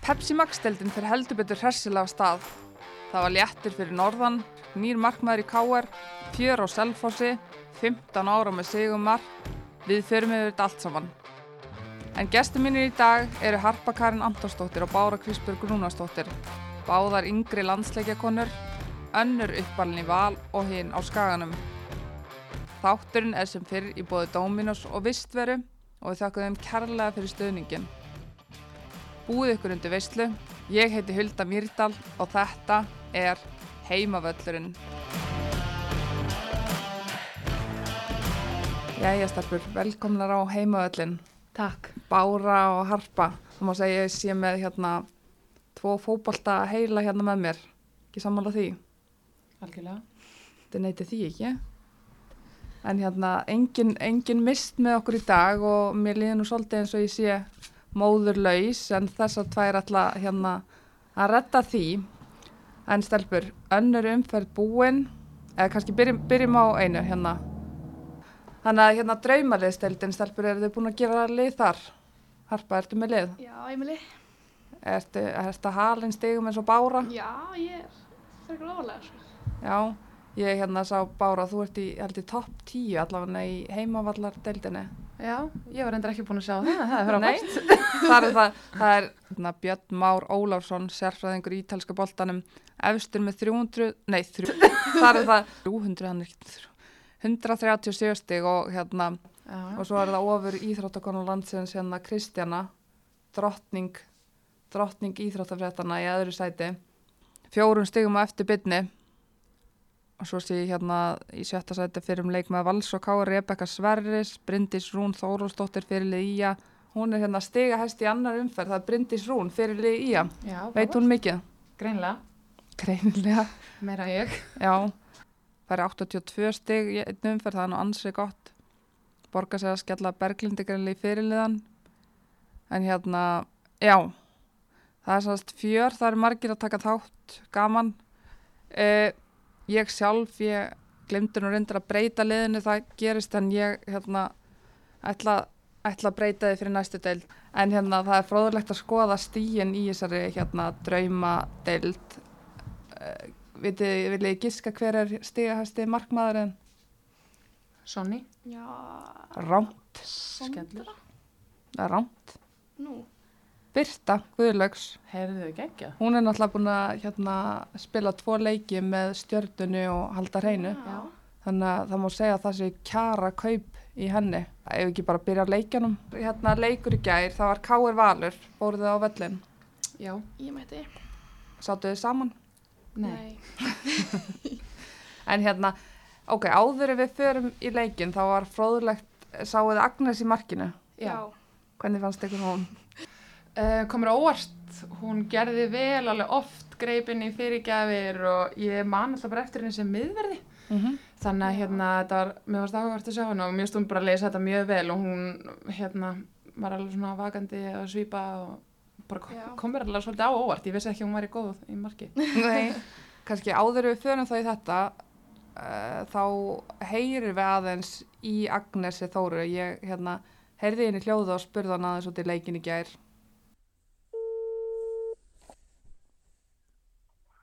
Pepsi Max-deldin fyrir heldur betur hressilega stað. Það var léttur fyrir norðan, nýr markmaður í K.R., fjör á Selfossi, 15 ára með sigumar. Við förum yfir þetta allt saman. En gestur mínir í dag eru Harpa Karin Antonsdóttir og Bára Krisbjörg Rúnastóttir. Báðar yngri landsleikjakonur, önnur uppalinn í val og hinn á skaganum. Þátturinn er sem fyrr í bóði Dominos og Vistveru og við þakkum þeim kærlega fyrir stöðningin. Búið ykkur undir veistlu, ég heiti Hulda Mýrdal og þetta er Heimavöllurinn. Jæja starfur, velkomnar á Heimavöllin. Takk. Bára og Harpa, það má segja ég sé með hérna tvo fókbalta heila hérna með mér. Ekki sammála því? Algjörlega. Þetta neyti því ekki. En hérna, engin, engin mist með okkur í dag og mér líður nú svolítið eins og ég sé móðurlaus en þess að tvær alltaf hérna að retta því. En stelpur, önnur umferð búinn, eða kannski byrjum, byrjum á einu hérna. Þannig að hérna draumaliðsteldin, stelpur, eru þið búin að gera lið þar? Harpa, ertu með lið? Já, Emili. Ertu, ertu halinn stigum eins og bára? Já, ég er frekar ofalega, sko. Já, ég hérna sá Bára, þú ert í, í topp 10 allavega í heimavallar deildinni. Já, ég var endur ekki búin að sjá það, það er fyrir að Nei, það er það, það er hérna, Björn Már Óláfsson, sérfræðingur í ítalska boltanum, efstur með 300, nei, þrjú, það er það, 300, hann er ekki, 137 stig og hérna, Já, og svo er það ofur íþróttakonar landsins hérna Kristjana, drottning, drottning íþróttafréttana í öðru sæti, fjórum stigum á eftir bytni og svo sé ég hérna í sjötta sæti fyrir um leik með Vals og Káa Rebekka Sverris, Bryndís Rún Þórólsdóttir fyrirlið Ía, hún er hérna stiga hæst í annar umferð, það er Bryndís Rún fyrirlið Ía, já veit hún mikið? Greinlega, Greinilega, meira ég. já, það er 82 stig í einn umferð, það er nú ansið gott, borga sig að skella Berglindi greinlega í fyrirliðan, en hérna, já, það er sannst fjör, það er margir að taka þátt, gaman, eh, ég sjálf, ég glemdi nú reyndir að breyta liðinu, það gerist en ég hérna ætla, ætla að breyta þið fyrir næstu deild. En hérna það er fróðulegt að skoða stíin í þessari hérna drauma deild uh, vitið, viljið þið giska hver er stígahæsti markmaðurinn? Sonny, Já, Rámt, er rámt nú. Birta geggja? hún er náttúrulega búin að hérna, spila tvo leiki með stjörnunu og halda hreinu Já. Þannig að það má segja að það sé kjara kaup í henni. Ef ekki bara byrja leikjanum. Hérna leikur í gær, það var Káir Valur, fóruð þið á völlin. Já. Ég mætti. Sáttu þið saman. Nei. En hérna, ok, áður við förum í leikin, þá var fróðulegt, sáuð þið Agnes í markinu. Já. Hvernig fannst ykkur hún? Uh, komur á óvart, hún gerði vel alveg oft greipinni fyrirgjafir og ég man alltaf bara eftir henni sem miðverði. Mm -hmm. Þannig að hérna, þetta var, mér varst áhugavert að sjá hana og mér stund bara að lesa þetta mjög vel og hún, hérna, var alveg svona vakandi að svípa og bara kom, Já. kom mér alveg svolítið á óvart. Ég vissi ekki hún væri góð í marki. Nei, kannski áður við förum þá í þetta, uh, þá heyrir við aðeins í Agnesi Þóru. Ég, hérna, heyrði henni hljóðu og spurði hann aðeins út í leikin í gær.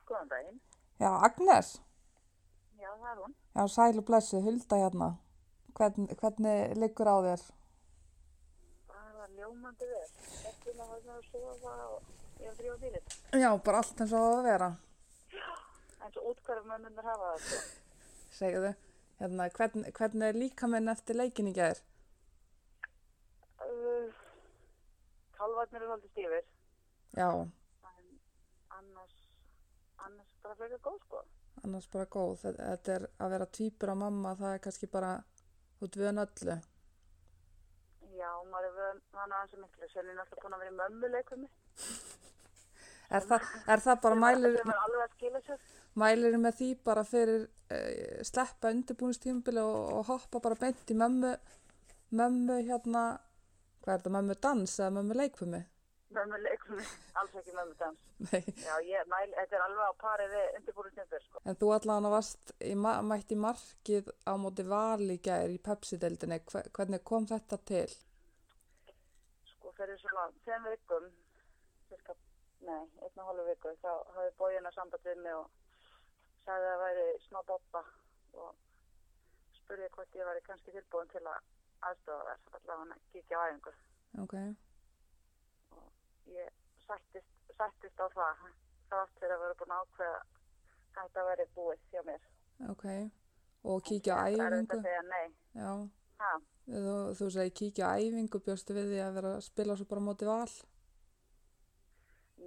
Góðan daginn. Já, Agnes. Já, það er hún. Já, sæl og blessu, Hulda hérna. Hvern, hvernig liggur á þér? Bara ljómandi vel. Ekki með að það sofa og ég er frí á dýrið. Já, bara allt eins og á að vera, En svo útkvarf mönnunir hafa það. sko. segjuðu. Hérna, hvern, hvernig er líkaminn eftir leikin í gær? Uh, Kálvarnir eru svolítið stífir. Já, bara frekar góð sko. annars bara góð. Þetta, er að vera týpur á mamma, það er kannski bara út við öllu. Já, maður er vön, hann ansið miklu. Sjálf er alltaf búin að vera í mömmuleik við mig. Er, það, er það bara mælir, mælir með því bara fyrir uh, sleppa undirbúinistímabili og, og hoppa bara beint í mömmu, mömmu hérna, hvað er þetta, mömmu dans eða mömmu leikfumi? Mömmuleik við mig. Alls ekki mömmudans. Já, ég mæl, þetta er alveg á pari við undirbúinu snöfur sko. En þú allavega varst í, ma- mætt í markið á móti val í. Hve- Hvernig kom þetta til? Sko fyrir svona tveim vikum, cirka nei, einn og hálfu viku, þá hafði bójina samband við mig og sagði að það væri smá boppa og spurði hvort ég væri kannski tilbúin til að aðstofa þær, allavega hann að kíkja á æfingu. ok, Ég sættist, sættist á það, það fyrir að vera búin ákveða að þetta væri búið hjá mér. ok. Og kíkja á Það er æfingu. Já, Ha, þú, þú segir kíkja á æfingu, bjóstu við því að vera að spila svo bara móti val.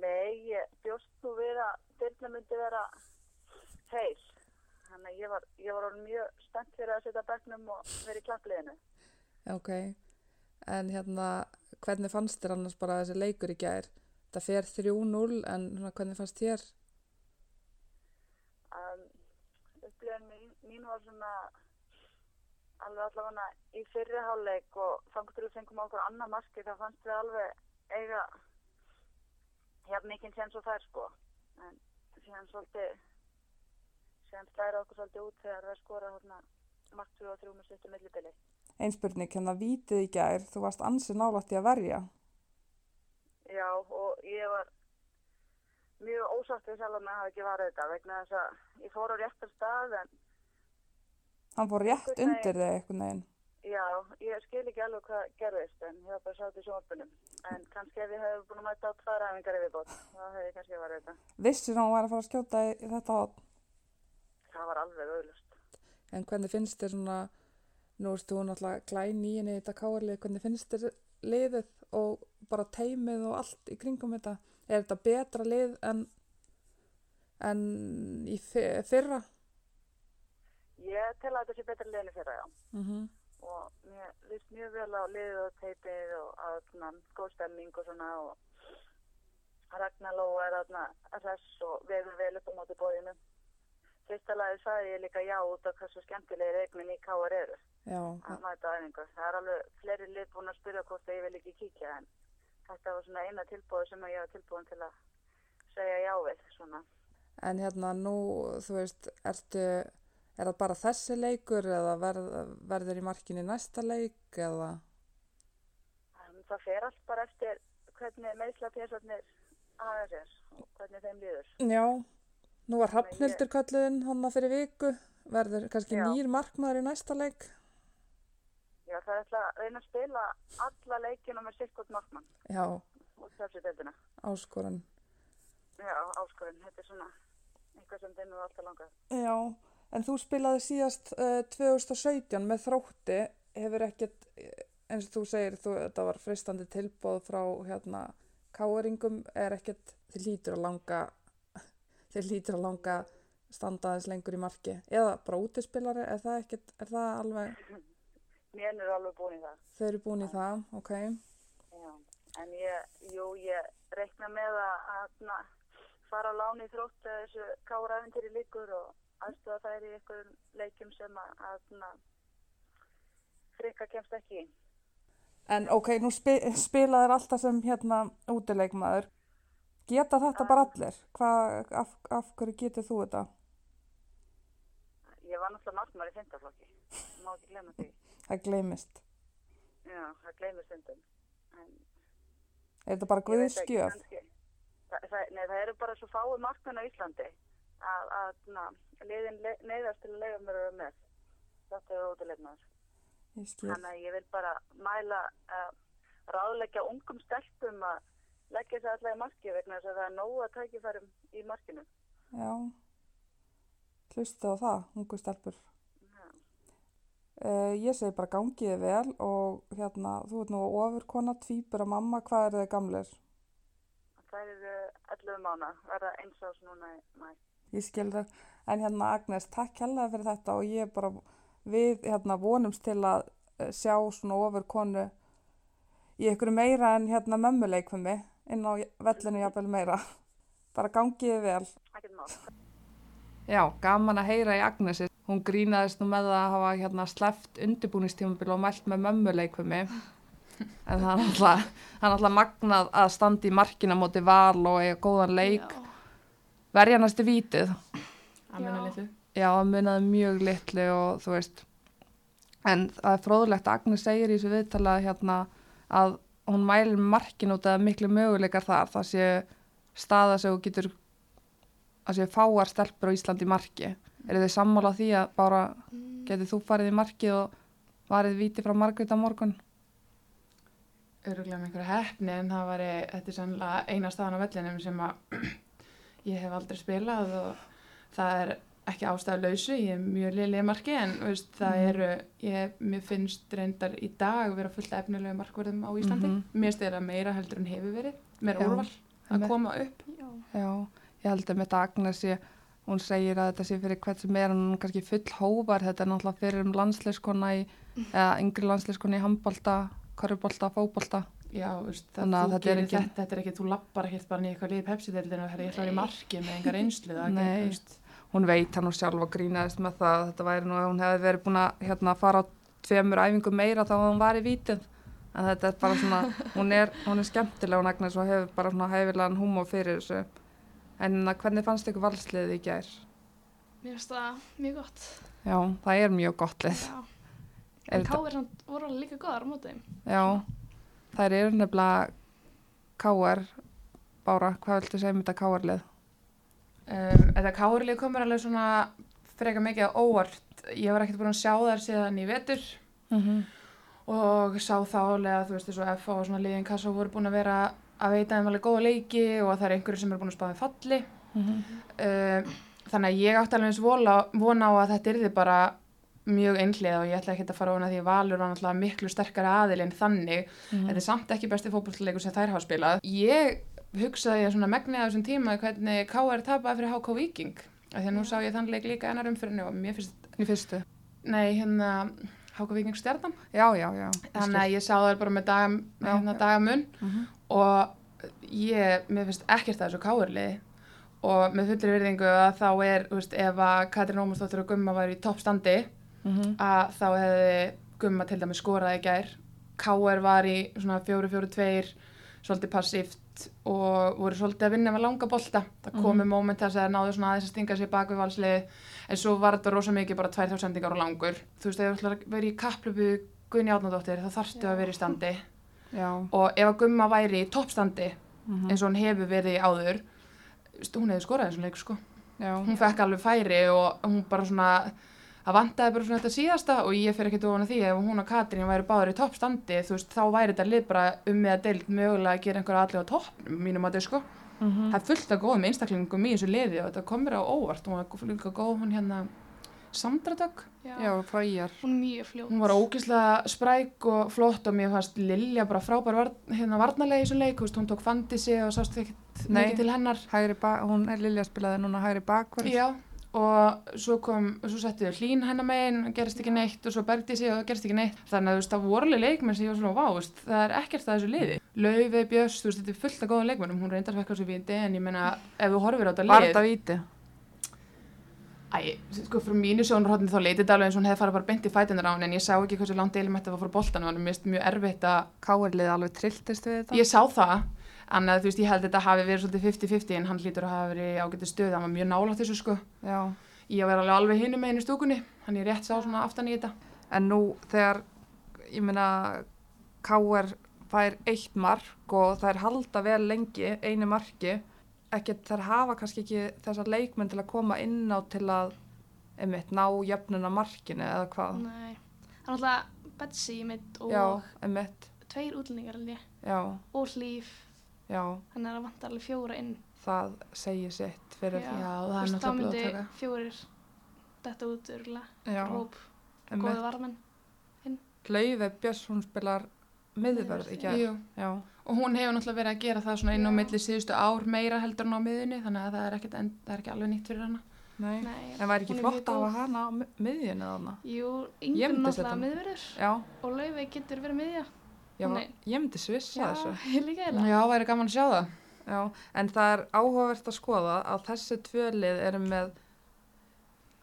nei, ég bjóst nú við að dyrna myndi vera heil. Þannig að ég var, ég var mjög spennt fyrir að setja bekknum og vera í klappliðinu. Ok, en hérna, hvernig fannst þér annars bara þessi leikur í gær? Það fer 3-0, en svona, hvernig fannst þér? um, upplifin mín, mín var svona alveg allavega í fyrri hálfleik og þangur til að fengum okkur annað marki þá fannst við alveg eiga hérna mikinn sens og þær sko en síðan svolítið síðan slæra okkur svolítið út þegar það skora hérna mark 2 og 3 með sýttu millibili Einspurning, hérna vítið í gær, þú varst ansið nálægt í að verja. já og ég var mjög ósátt við sjálf með að hafa ekki varðið þetta vegna þess að ég fór á réttar stað en Hann fór rétt veginn. undir þig einhvern veginn. Já, ég skil ekki alveg hvað gerðist en ég var bara sátt í sjónvarpunum. En kannski ef ég hefði búin að mæta á tvær æfingar yfir bótt, þá hefði ég kannski varðið þetta. Vissir hann var að fara að skjóta í, þetta. Það var alveg auðlust. En hvernig finnst þér svona, nú erstu hún alltaf glæn í henni í þetta káarlið, hvernig finnst þér liðið og bara teimið og allt í kringum þetta? Er þetta betra lið en, en í fyrra? Ég tel að þetta sé betra liðinu fyrra, já. Mm Og mér líst mjög vel á liðið og teipið og að svona góð stemming og svona og Ragnar Lóa er þarna hress og veður vel upp á móti bóðinu. Fyrsta lagi sagði ég líka já út af hversu skemmtilegir eignin í KR eru. Já, að mæta æfingu. Það er alveg fleiri lið búin að spyrja hvort að ég vil ekki kíkja en þetta var svona eina tilbúið sem að ég var tilbúin til að segja já við svona. en hérna nú, þú veist, ertu, er það bara þessi leikur eða verð, verður í markinu næsta leik eða? En það fer allt bara eftir hvernig meðslapjæsarnir hafa sér og hvernig þeim líður. Já, nú var Hrafnhildur kalluðinn hann fyrir viku, verður kannski Já. nýr markmaður í næsta leik? Já, það er ætla að reyna að spila alla leikina með sikkert markmann Já, og þessi deildina. áskorun. Já, áskorinn, þetta er svona eitthvað sem þeim er alltaf langað. Já, en þú spilaði síðast uh, 2017 með þrótti, hefur ekkert, eh, eins og þú segir, þú, þetta var freistandi tilbóð frá hérna káeringum, er ekkert, þið lítur að langa, þið lítur að langa standaðis lengur í marki, eða bara útispilari, er það ekkert, er það alveg, Mér er alveg búin í það. þau eru búin í það, ok, Já, en ég, jú, ég reikna með að, að fara á láni í þrótt að þessu kára æfintýri líkur og aðstofa þær í einhverjum leikjum sem að, að frikka kemst ekki í. en ok, nú spi, spilaðir alltaf sem hérna útileikmaður, geta þetta bara allir, hvað, af, af hverju getur þú þetta? Ég var náttúrulega markmaður í fintaflokki, má ekki glemma því. Það gleymist. Já, það gleymur stundum. En Er þetta bara guðskjöf? Það, það, nei, það eru bara svo fáið markmenn á Íslandi að, að na, liðin le, neyðast til að leiða mér vera með. Þetta er skil. Þannig að ég vil bara mæla uh, ráðleggja ungum stelpum að leggja sér alltaf í marki vegna þess að það er nógu að tækifærum í markinu. Já. Hlusta á það, ungu stelpur. Uh, ég segi bara gangiði vel og hérna, þú ert nú ofurkona, tvíbur að mamma, hvað er þið gamlir? Það eru 11 mánu, verða eins ás núna í mæ. Ég skil það. En hérna Agnes, takk hérlega fyrir þetta og ég bara, við hérna vonumst til að uh, sjá svona ofurkonu í ykkur meira en hérna mömmuleikfumi inn á vellinu jafnvel meira. Bara gangiði vel. Ekkert mál. Já, gaman að heyra í Agnesi. Hún grínaðist nú með það að hafa hérna sleppt undirbúningstímabil og mælt með mömmuleikfumi. En er alltaf, er alltaf magnað að standa í markina móti val og eiga góðan leik. Verja næstu vítið. að muna litlu. Já, það munaði mjög litlu og þú veist. En það er fróðulegt að Agnes segir í þessu viðtala hérna að hún mælir markin út að miklu möguleikar þar. Það sé staða sem þú getur að sé fáar stelpur á Íslandi í marki eru þið sammála því að bara Mm, getið þú farið í marki og varið viti frá Margrét á morgun öruglega með einhverja hefni en það var þetta er sannlega eina staðan á vellinum sem að ég hef aldrei spilað og það er ekki ástæðu lausu, ég er mjög liðlega marki en veist, það Mhm. eru, ég, mér finnst reyndar í dag vera fullt af efnilegu markverðum á Íslandi. Mhm. Mér finnst þeirra meira heldur en hefur verið, meira Já. úrval að koma upp. Já, Já, ég held að með þetta Agnes ég, hún segir að þetta sé fyrir hvert sem er er kannski full hóvar, þetta er náttúrulega fyrir um landsleiskona í, eða yngri landsleiskona í handbolta, korfubolta, fótbolta. Já, veist, Þannig að þetta er engin- þetta, þetta er ekki, þú lappar ekkert bara niður eitthvað liðið pepsi-deildinu og það er í Nei. marki með engar einslu, Nei. ekki, Hún veit hann og sjálf og grínaðist með það að þetta væri nú að hún hefði verið búin að hérna, fara á tveimur æfingum meira þá að hún var í vítið. En þetta er bara svona, hún er, hún er skemmtileg hún Agnes og hefur bara svona hefilegan húmor fyrir þessu. En að hvernig fannst ykkur valsliðið í gær? mér finnst það mjög gott. Já, það er mjög gott lið. Já. Er En samt voru alveg líka góðar á móti þeim. Já, þær eru nefnilega KR, Bára, hvað viltu segja um þetta KR-lið? Um, þetta kárlið komur alveg svona freka mikið á óvart. Ég var ekkert búin að sjá þær síðan í vetur Mm -hmm. og sá þá alveg að þú veist þessu F og svona liðin kassa voru búin að vera að veita þeim alveg góða leiki og það er einhverju sem eru búin að spáða falli. Mhm. Um, þannig að ég átti alveg eins vola, vona á að þetta yrði bara mjög einhlið og ég ætla ekki að fara ofan að því Valur var náttúrulega miklu sterkari aðil en þannig. Mhm. Þetta er samt ekki besti fótbollleikur sem þær hafa spilað. Ég hugsaði að svona megni af þessum tíma hvernig KR tapaði fyrir HK Viking. Af því að nú sá ég þann leik líka ennar umfyrirni og mér finnst, Í fyrstu? nei, hérna HK Viking stjarnan. Já, já, já. Þannig að ég sá þær bara með dag, Já, hérna, dagamun Mhm. Og ég, mér finnst ekkert að þessu KR-liði og með fullri virðingu að þá er, þú veist, ef að Katrín Ómarsdóttir og Gumma var í toppstandi Mhm. að þá hefði Gumma til dæmis skorað í gær. KR var í svona 4-4-2 svolítið passíft og voru svolítið að vinna með langa bolta. Það komu mm moment þess að náðu svona aðeins að stinga sér bak við valslið en svo var þetta rosa mikið bara tvær þjóðsendingar og langur. Þú veist, ef þú ætlar að vera í kapplöpu Gunni Átnadóttir þá þarftu Já. að vera í standi Já. og ef að Gumma væri í toppstandi Mhm. eins og hún hefur verið áður hún hefði skorað þessum leik sko Já. hún fekk alveg færi og hún bara svona það vantaði bara svona þetta síðasta og ég fyrir ekki ofan að því ef hún og Katrín væri báður í toppstandi þú veist þá væri þetta lið bara um með að deild mögulega að gera einhverja allir á toppnum mínum að þau sko Mhm. það er fullt af góðum einstaklingum í þessu liði og þetta komur á óvart hún var líka góð hún hérna Sandra Dögg Já. Já, frá íjar. Hún er mjög fljót. hún var ógislega spræk og flott og mér fannst Lilja bara frábær var, hérna varnarlega í þessu leik hún tók fandisi og sást ekkert mikið til hennar Hægri bak, hún er Lilja spilaði núna hægri bakverð. Já, og svo kom, svo settu þau hlín hennar megin, gerist ekki neitt og svo bergdi sig og gerist ekki neitt. Þannig að þú veist, það voru alveg leikmenn sem ég var svona, vá, þú veist, það er ekkert að þessu liði. Laufi, Björns, þú veist, þetta er fullt af góða leikmennum, hún reyndar á sig viti, en ég meina, ef þú horfir á þetta Var lið, þetta víti? Æ, sko, frá mínu sjónarhóttni þá leiti þetta alveg eins og hún hefði farið bara beint í fætunar á henni, en ég sá ekki hversu langt deilum þetta var frá boltanum, þannig að mér finnst mjög erfitt að, Káirlið alveg trilltist við þetta? ég sá það, en að þú veist, ég held þetta hafi verið svolítið 50-50, en hann hlýtur að hafa verið ágættu stöðu, hann var mjög nálægt þessu, sko. Já. Ég var alveg alveg hinum meginn í stúkunni, hann ég rétt sá svona aftan í þetta. En nú þegar, ég meina, Káir fær eitt mark og þær halda vel lengi, einu marki, ekkert þær hafa kannski ekki þessar leikmenn til að koma inn á til að, einmitt, ná jöfnuna markinu eða hvað? Nei. Það er náttúrulega Betsy mitt og Já, einmitt, tveir útlendingar Og hlýf. já, Þannig að það vantar alveg fjóra inn. það segir sitt fyrir Já. Já, það er veist, Þá náttúrulega myndi fjórir detta út örgulega. Já, Hóp, einmitt. góði varmenn. Laufey Björns, hún spilar miðvörð í gær. Já, og hún hefur náttúrulega verið að gera það svona inn á Já. milli síðustu ár meira heldur en á miðunni, þannig að það er, ekkit, en, það er ekki alveg nýtt fyrir hana. nei. Nei. En væri ekki er flott mjög að hana á mi- miðjunni þarna? Jú, setja náttúrulega miðverður Já, og Laufey getur verið miðja. já, er- ég myndi svissa Já, þessu. ég líka eiginlega. Já, væri gaman að sjá það. Já, en það er áhugavert að skoða að þessi tvölið eru með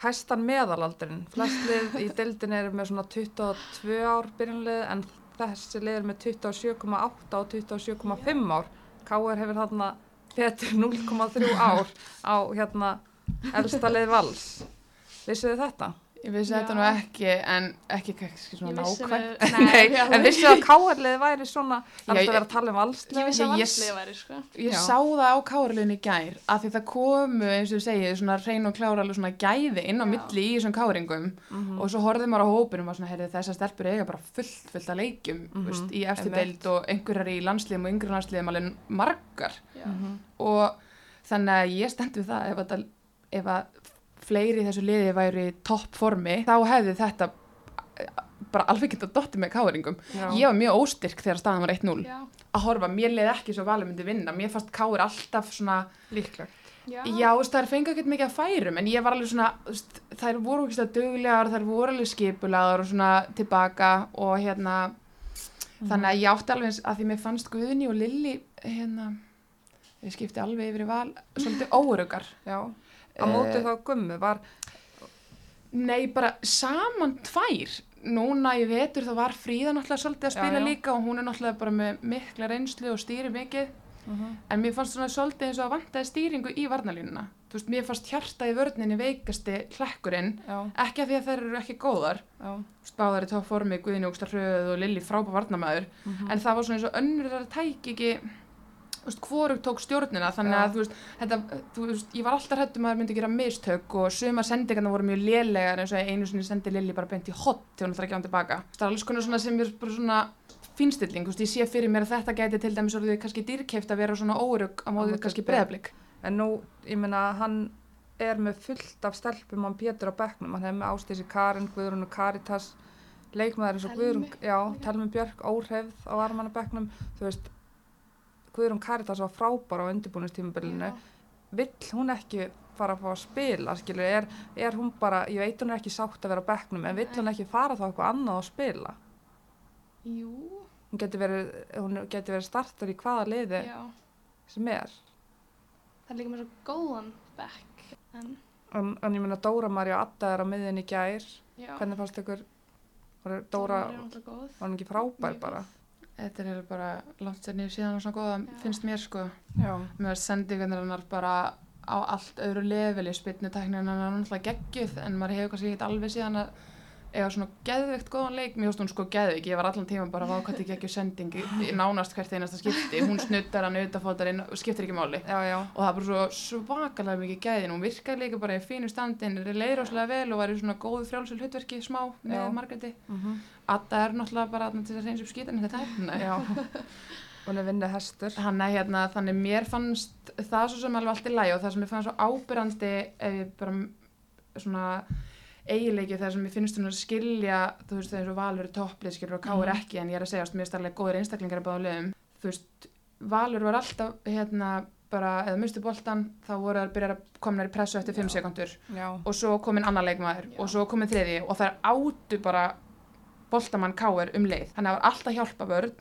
hæstan meðalaldurinn. Flest lið í deildin eru með svona 22 ár byrjunlið en þessi lið eru með 27,8 og 27,5 ár. Káir hefur þarna betur 0,3 ár á hérna elsta lið vals. Vissuðu þetta? Ég vissi Já. þetta nú ekki, en ekki kannski svona Ég vissi nákvæmt. en vissu að káarliði væri svona, það er að vera að tala um Ég valslega. vissi að Ég- ég- valslið væri, sko. Ég Já. sá það á káralun í gær, af því það komu, eins og þú segið, svona hrein og klára alveg svona gæði inn á milli í þessum káringum Mhm. og svo horfði maður á hópinum og svona, heyrði þessar stelpur eiga bara fullt, fullt að leikjum, Mhm, veist, í eftir deild og einhverjar í landsliðum og yngri landsliðum alveg margar Já. Mhm. og þannig að ég stend við það að, ef að fleiri í þessu liði væri í topp formi þá hefði þetta eh, bara alveg getað dotti með káringum Já. ég var mjög óstyrk þegar staðan var 1-0 Já. að horfa, mér leiði ekki svo valið myndi vinna mér fannst káir alltaf svona Líklegt. Já. já, þú veist, þær fengi ekkert mikið að færum en ég var alveg svona, þær voru ekki duglegar, þær voru alveg skipulagar og svona tilbaka og hérna þannig að ég átti alveg að því mér fannst Guðni og Lilli hérna ég skipti alveg yfir í val svolítið órugar Já. Á móti Eh, þá gummi var, Nei, bara saman tvær. Núna ég vetur þá var Fríða náttúrulega svolítið að Já, spila já. líka og hún er náttúrulega bara með mikla reynslu og stýri mikið. En mér fannst svona svolítið eins og að vantaði stýringu í varnalínuna. Þú veist, mér fannst hjarta í vörninni veikasti hlekkurinn. já, Ekki af því að þær eru ekki góðar. já, Báðar í tók formi, Guðni Ógstar Hröð og Lilli frábá varnamæður. Mhm. En það var svona eins og önnur þar að tæki ekki, þú veist, hvorug tók stjórnina. Þannig að, þú veist, þetta, þú veist, ég var alltaf hrættum að það myndi gera mistök og sumar sendingarna voru mjög lélegar eins og einu sinni sendi Lilli bara beint í hot þegar hún þarf ekki án tilbaka. Það er alls konar svona sem er bara svona fínstilling, þú veist, ég sé fyrir mér að þetta gæti til dæmis orðið kannski dýrkeift að vera svona órug á móðið kannski Breiðablik. breðablik. En nú, ég meina, hann er með fullt af stelpum hann Pétur á bekknum. Hann hefur með Ástísi Karin, Guðrún og Karitas, leikmaður eins og. Guðrún, já, Telmi Björk, óhrefð á varmanna bekknum. Þú veist, Guðrún Karitas var frábær á undirbúinistímabilinu. Já. Vill hún ekki fara að fá að spila, skilur, er, er hún bara, ég veit hún er ekki sátt að vera á bekknum, en vill hún ekki fara þá eitthvað annað að spila? Jú. Hún getur verið, verið startur í hvaða liði Já. sem er. Það er líka með svo góðan bekk. En, En, en ég meina Dóra Marja Adda er á miðin í gær. já. Hvernig fannst ykkur, Dóra, góð. var hún ekki frábær bara? Þetta er bara langt sér niður síðan og svona góða, Já. finnst mér sko. Já. Sendingarnar hennar bara á allt öðru leveli, spynnutæknin hennar er náttúrulega geggjuð en maður hefur kannski ekkert alveg síðan að eiga svona geðveikt góðan leik, mér finnst hún sko geðveik, ég var allan tíma bara vákvæmt ekki ekki sending nánast hvert einasta skipti, hún snuttar hann utafótar inn skiptir ekki máli. Já, já. og það er bara svo svakalega mikið gæðin hún virkaði líka bara í fínu standin leiður áslega vel og var í svona góðu frjálsul hlutverki smá með Já. Margreti Mm Adda er náttúrulega bara til að reyns upp skítan þetta er hún er vinnið hestur. hann er hérna, þannig mér fannst það svo sem alveg allt í lægi og það sem mér fannst svo ábyrrandi ef ég bara svona eiginleiki þar sem ég finnst hún að skilja þú veist þegar Valur er topplið skilur og Káur Mhm. ekki en ég er að segja að mér er starflega góður einstaklingar í báða liðum þú veist Valur var alltaf hérna bara eða mistu boltan þá voru það byrjar að komna í pressu eftir 5 Já. sekundur og svo kominn annar leikmaður Já. og svo kominn þriði og það er áttu bara boltamann káir um leið þannig að það var alltaf hjálpa vörn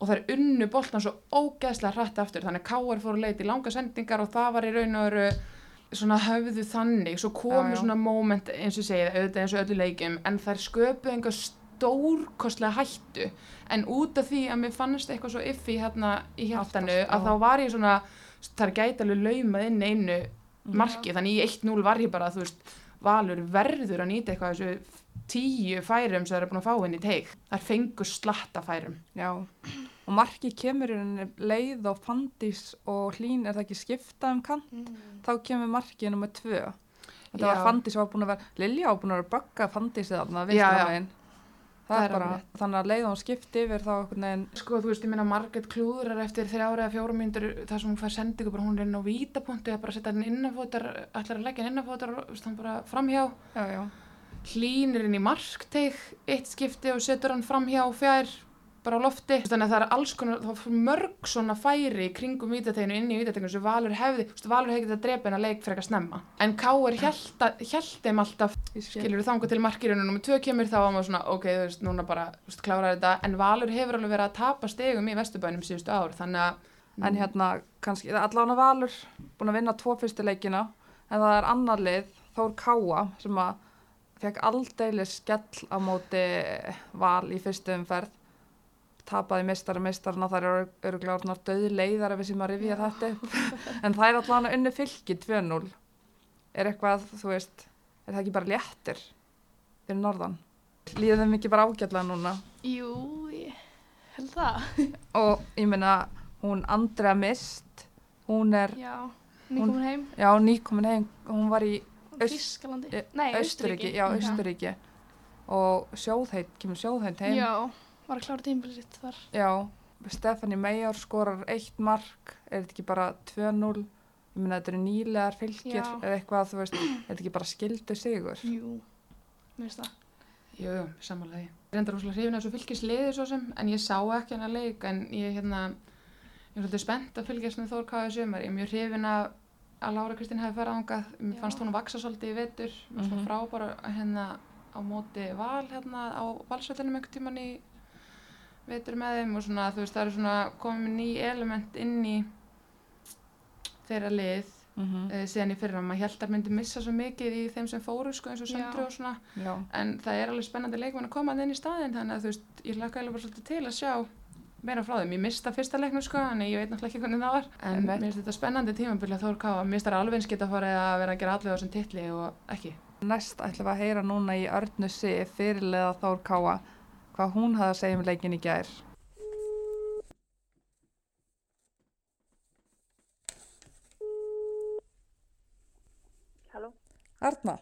og það er unnu boltan svo ógeðslega hrætt aftur þannig að káir fóru leið í langa sendingar og það var í raun og veru svona höfðu þannig svo komu Já, já. svona moment eins og segið auðvitað eins og öllu leikjum en þær sköpuðu einhver stórkostlega hættu en út af því að mér fannst eitthvað svo iffi hérna í hjartanu Aftast, að já. þá var ég svona þar gæti alveg laumað inn einu marki, þannig í 1-0 var ég bara þú veist, Valur verður að nýta eitthvað þessu tíu færum sem það er búin að fá inn í teik þar fengur slatta færum Já. Og marki kemur í rauninni leið og fandís og hlín er það ekki skipta um kant. Mm. Þá kemur markið nummið tvö. Þetta Já. var fandís var búin að vera, Lilja var búin að vera að bögga fandísið er er þannig að leið og skipti yfir þá sko þú veist, ég meina Margrét klúðrar eftir þrjára eða fjórum mínútur þar sem hún fær sendingu bara hún er inn á vítapunktu að bara setja hann innafótar ætlar að leggja hann innafótar og hann bara framhjá Já, já. hlínir inn í markteig eitt skipti og setur hann framhjá fjær bara á lofti. Þannig að það er alls konar, það er mörg svona færi kringum vítateginu inn í vítateginu sem Valur hefði, þú veist, Valur hefði getað drepa hennar leik frekar snemma, en Káir held þeim alltaf, skilur þangu til markirinu nummer tvö kemur þá var maður svona, ok, þú veist, núna bara þú veist, klára þetta, en Valur hefur alveg verið að tapa stegum í Vesturbænum síðustu ár þannig að En hérna, kannski, allan að Valur búin að vinna tvo fyrstu leikina en það tapaði mistari mistarna þær eru öruglega döði leiðar ef við sem að rifja þetta upp. en það er allan að unni fylki 2-0 er eitthvað, þú veist er það ekki bara léttir fyrir norðan. Líða þeim ekki bara ágætlega núna. Jú, ég held það. Og ég meina, hún Andrea Mist, hún er, Já, nýkomin heim. já, nýkomin heim, hún var í Þískalandi. Nei, Austuríki. já, Austuríki. Og sjóðheit, kemur sjóðheit heim. Já, var að klára tímbilið sitt þar. Já, Stefani Meijár skorar eitt mark, er þetta ekki bara 2-0? Ég meina, þetta eru nýlegar fylgir Já. eða eitthvað, þú veist, er þetta ekki bara skildu sigur? Jú, mér finnst það. Jú, samanlega. Ég enda rosalega hrifin af þessu fylgisliði svo sem, en ég sá ekki hennar leik, en ég hérna, ég er svolítið spennt að fylgjast með Þór Káði sumar. Ég er mjög hrifin af að Lára Kristín hafi farið ángað. Mér fannst hún að vaksa svolítið í vetur. Mér fannst Mhm. hún frábara hérna á móti val hérna á valsvöldinum einhvern tíman í vetur með þeim og svona, þú veist, það eru svona komið ný element inn í þeirra lið Mm uh, síðan í fyrra. Maður held að myndi missa svo mikið í þeim sem fóru, sko, eins og söndru og svona. Já, En það er alveg spennandi leikmenn að koma inn í staðinn þannig að þú veist, ég hlakka eiginlega bara svolítið til að sjá meira frá þeim. Ég mista fyrsta leiknum sko, en ég veit náttúrulega ekki hvernig það var. En Einmitt. mér finnst þetta spennandi tímabili að Þór Káa, mér finnst það alveg eins geta farið að vera að gera allir á þessum titli og ekki. næst ætlum við að heyra núna í Örnu Sif, fyrirlega Þór Káa, hvað hún hafði að segja um leikin í gær. Halló? Arna,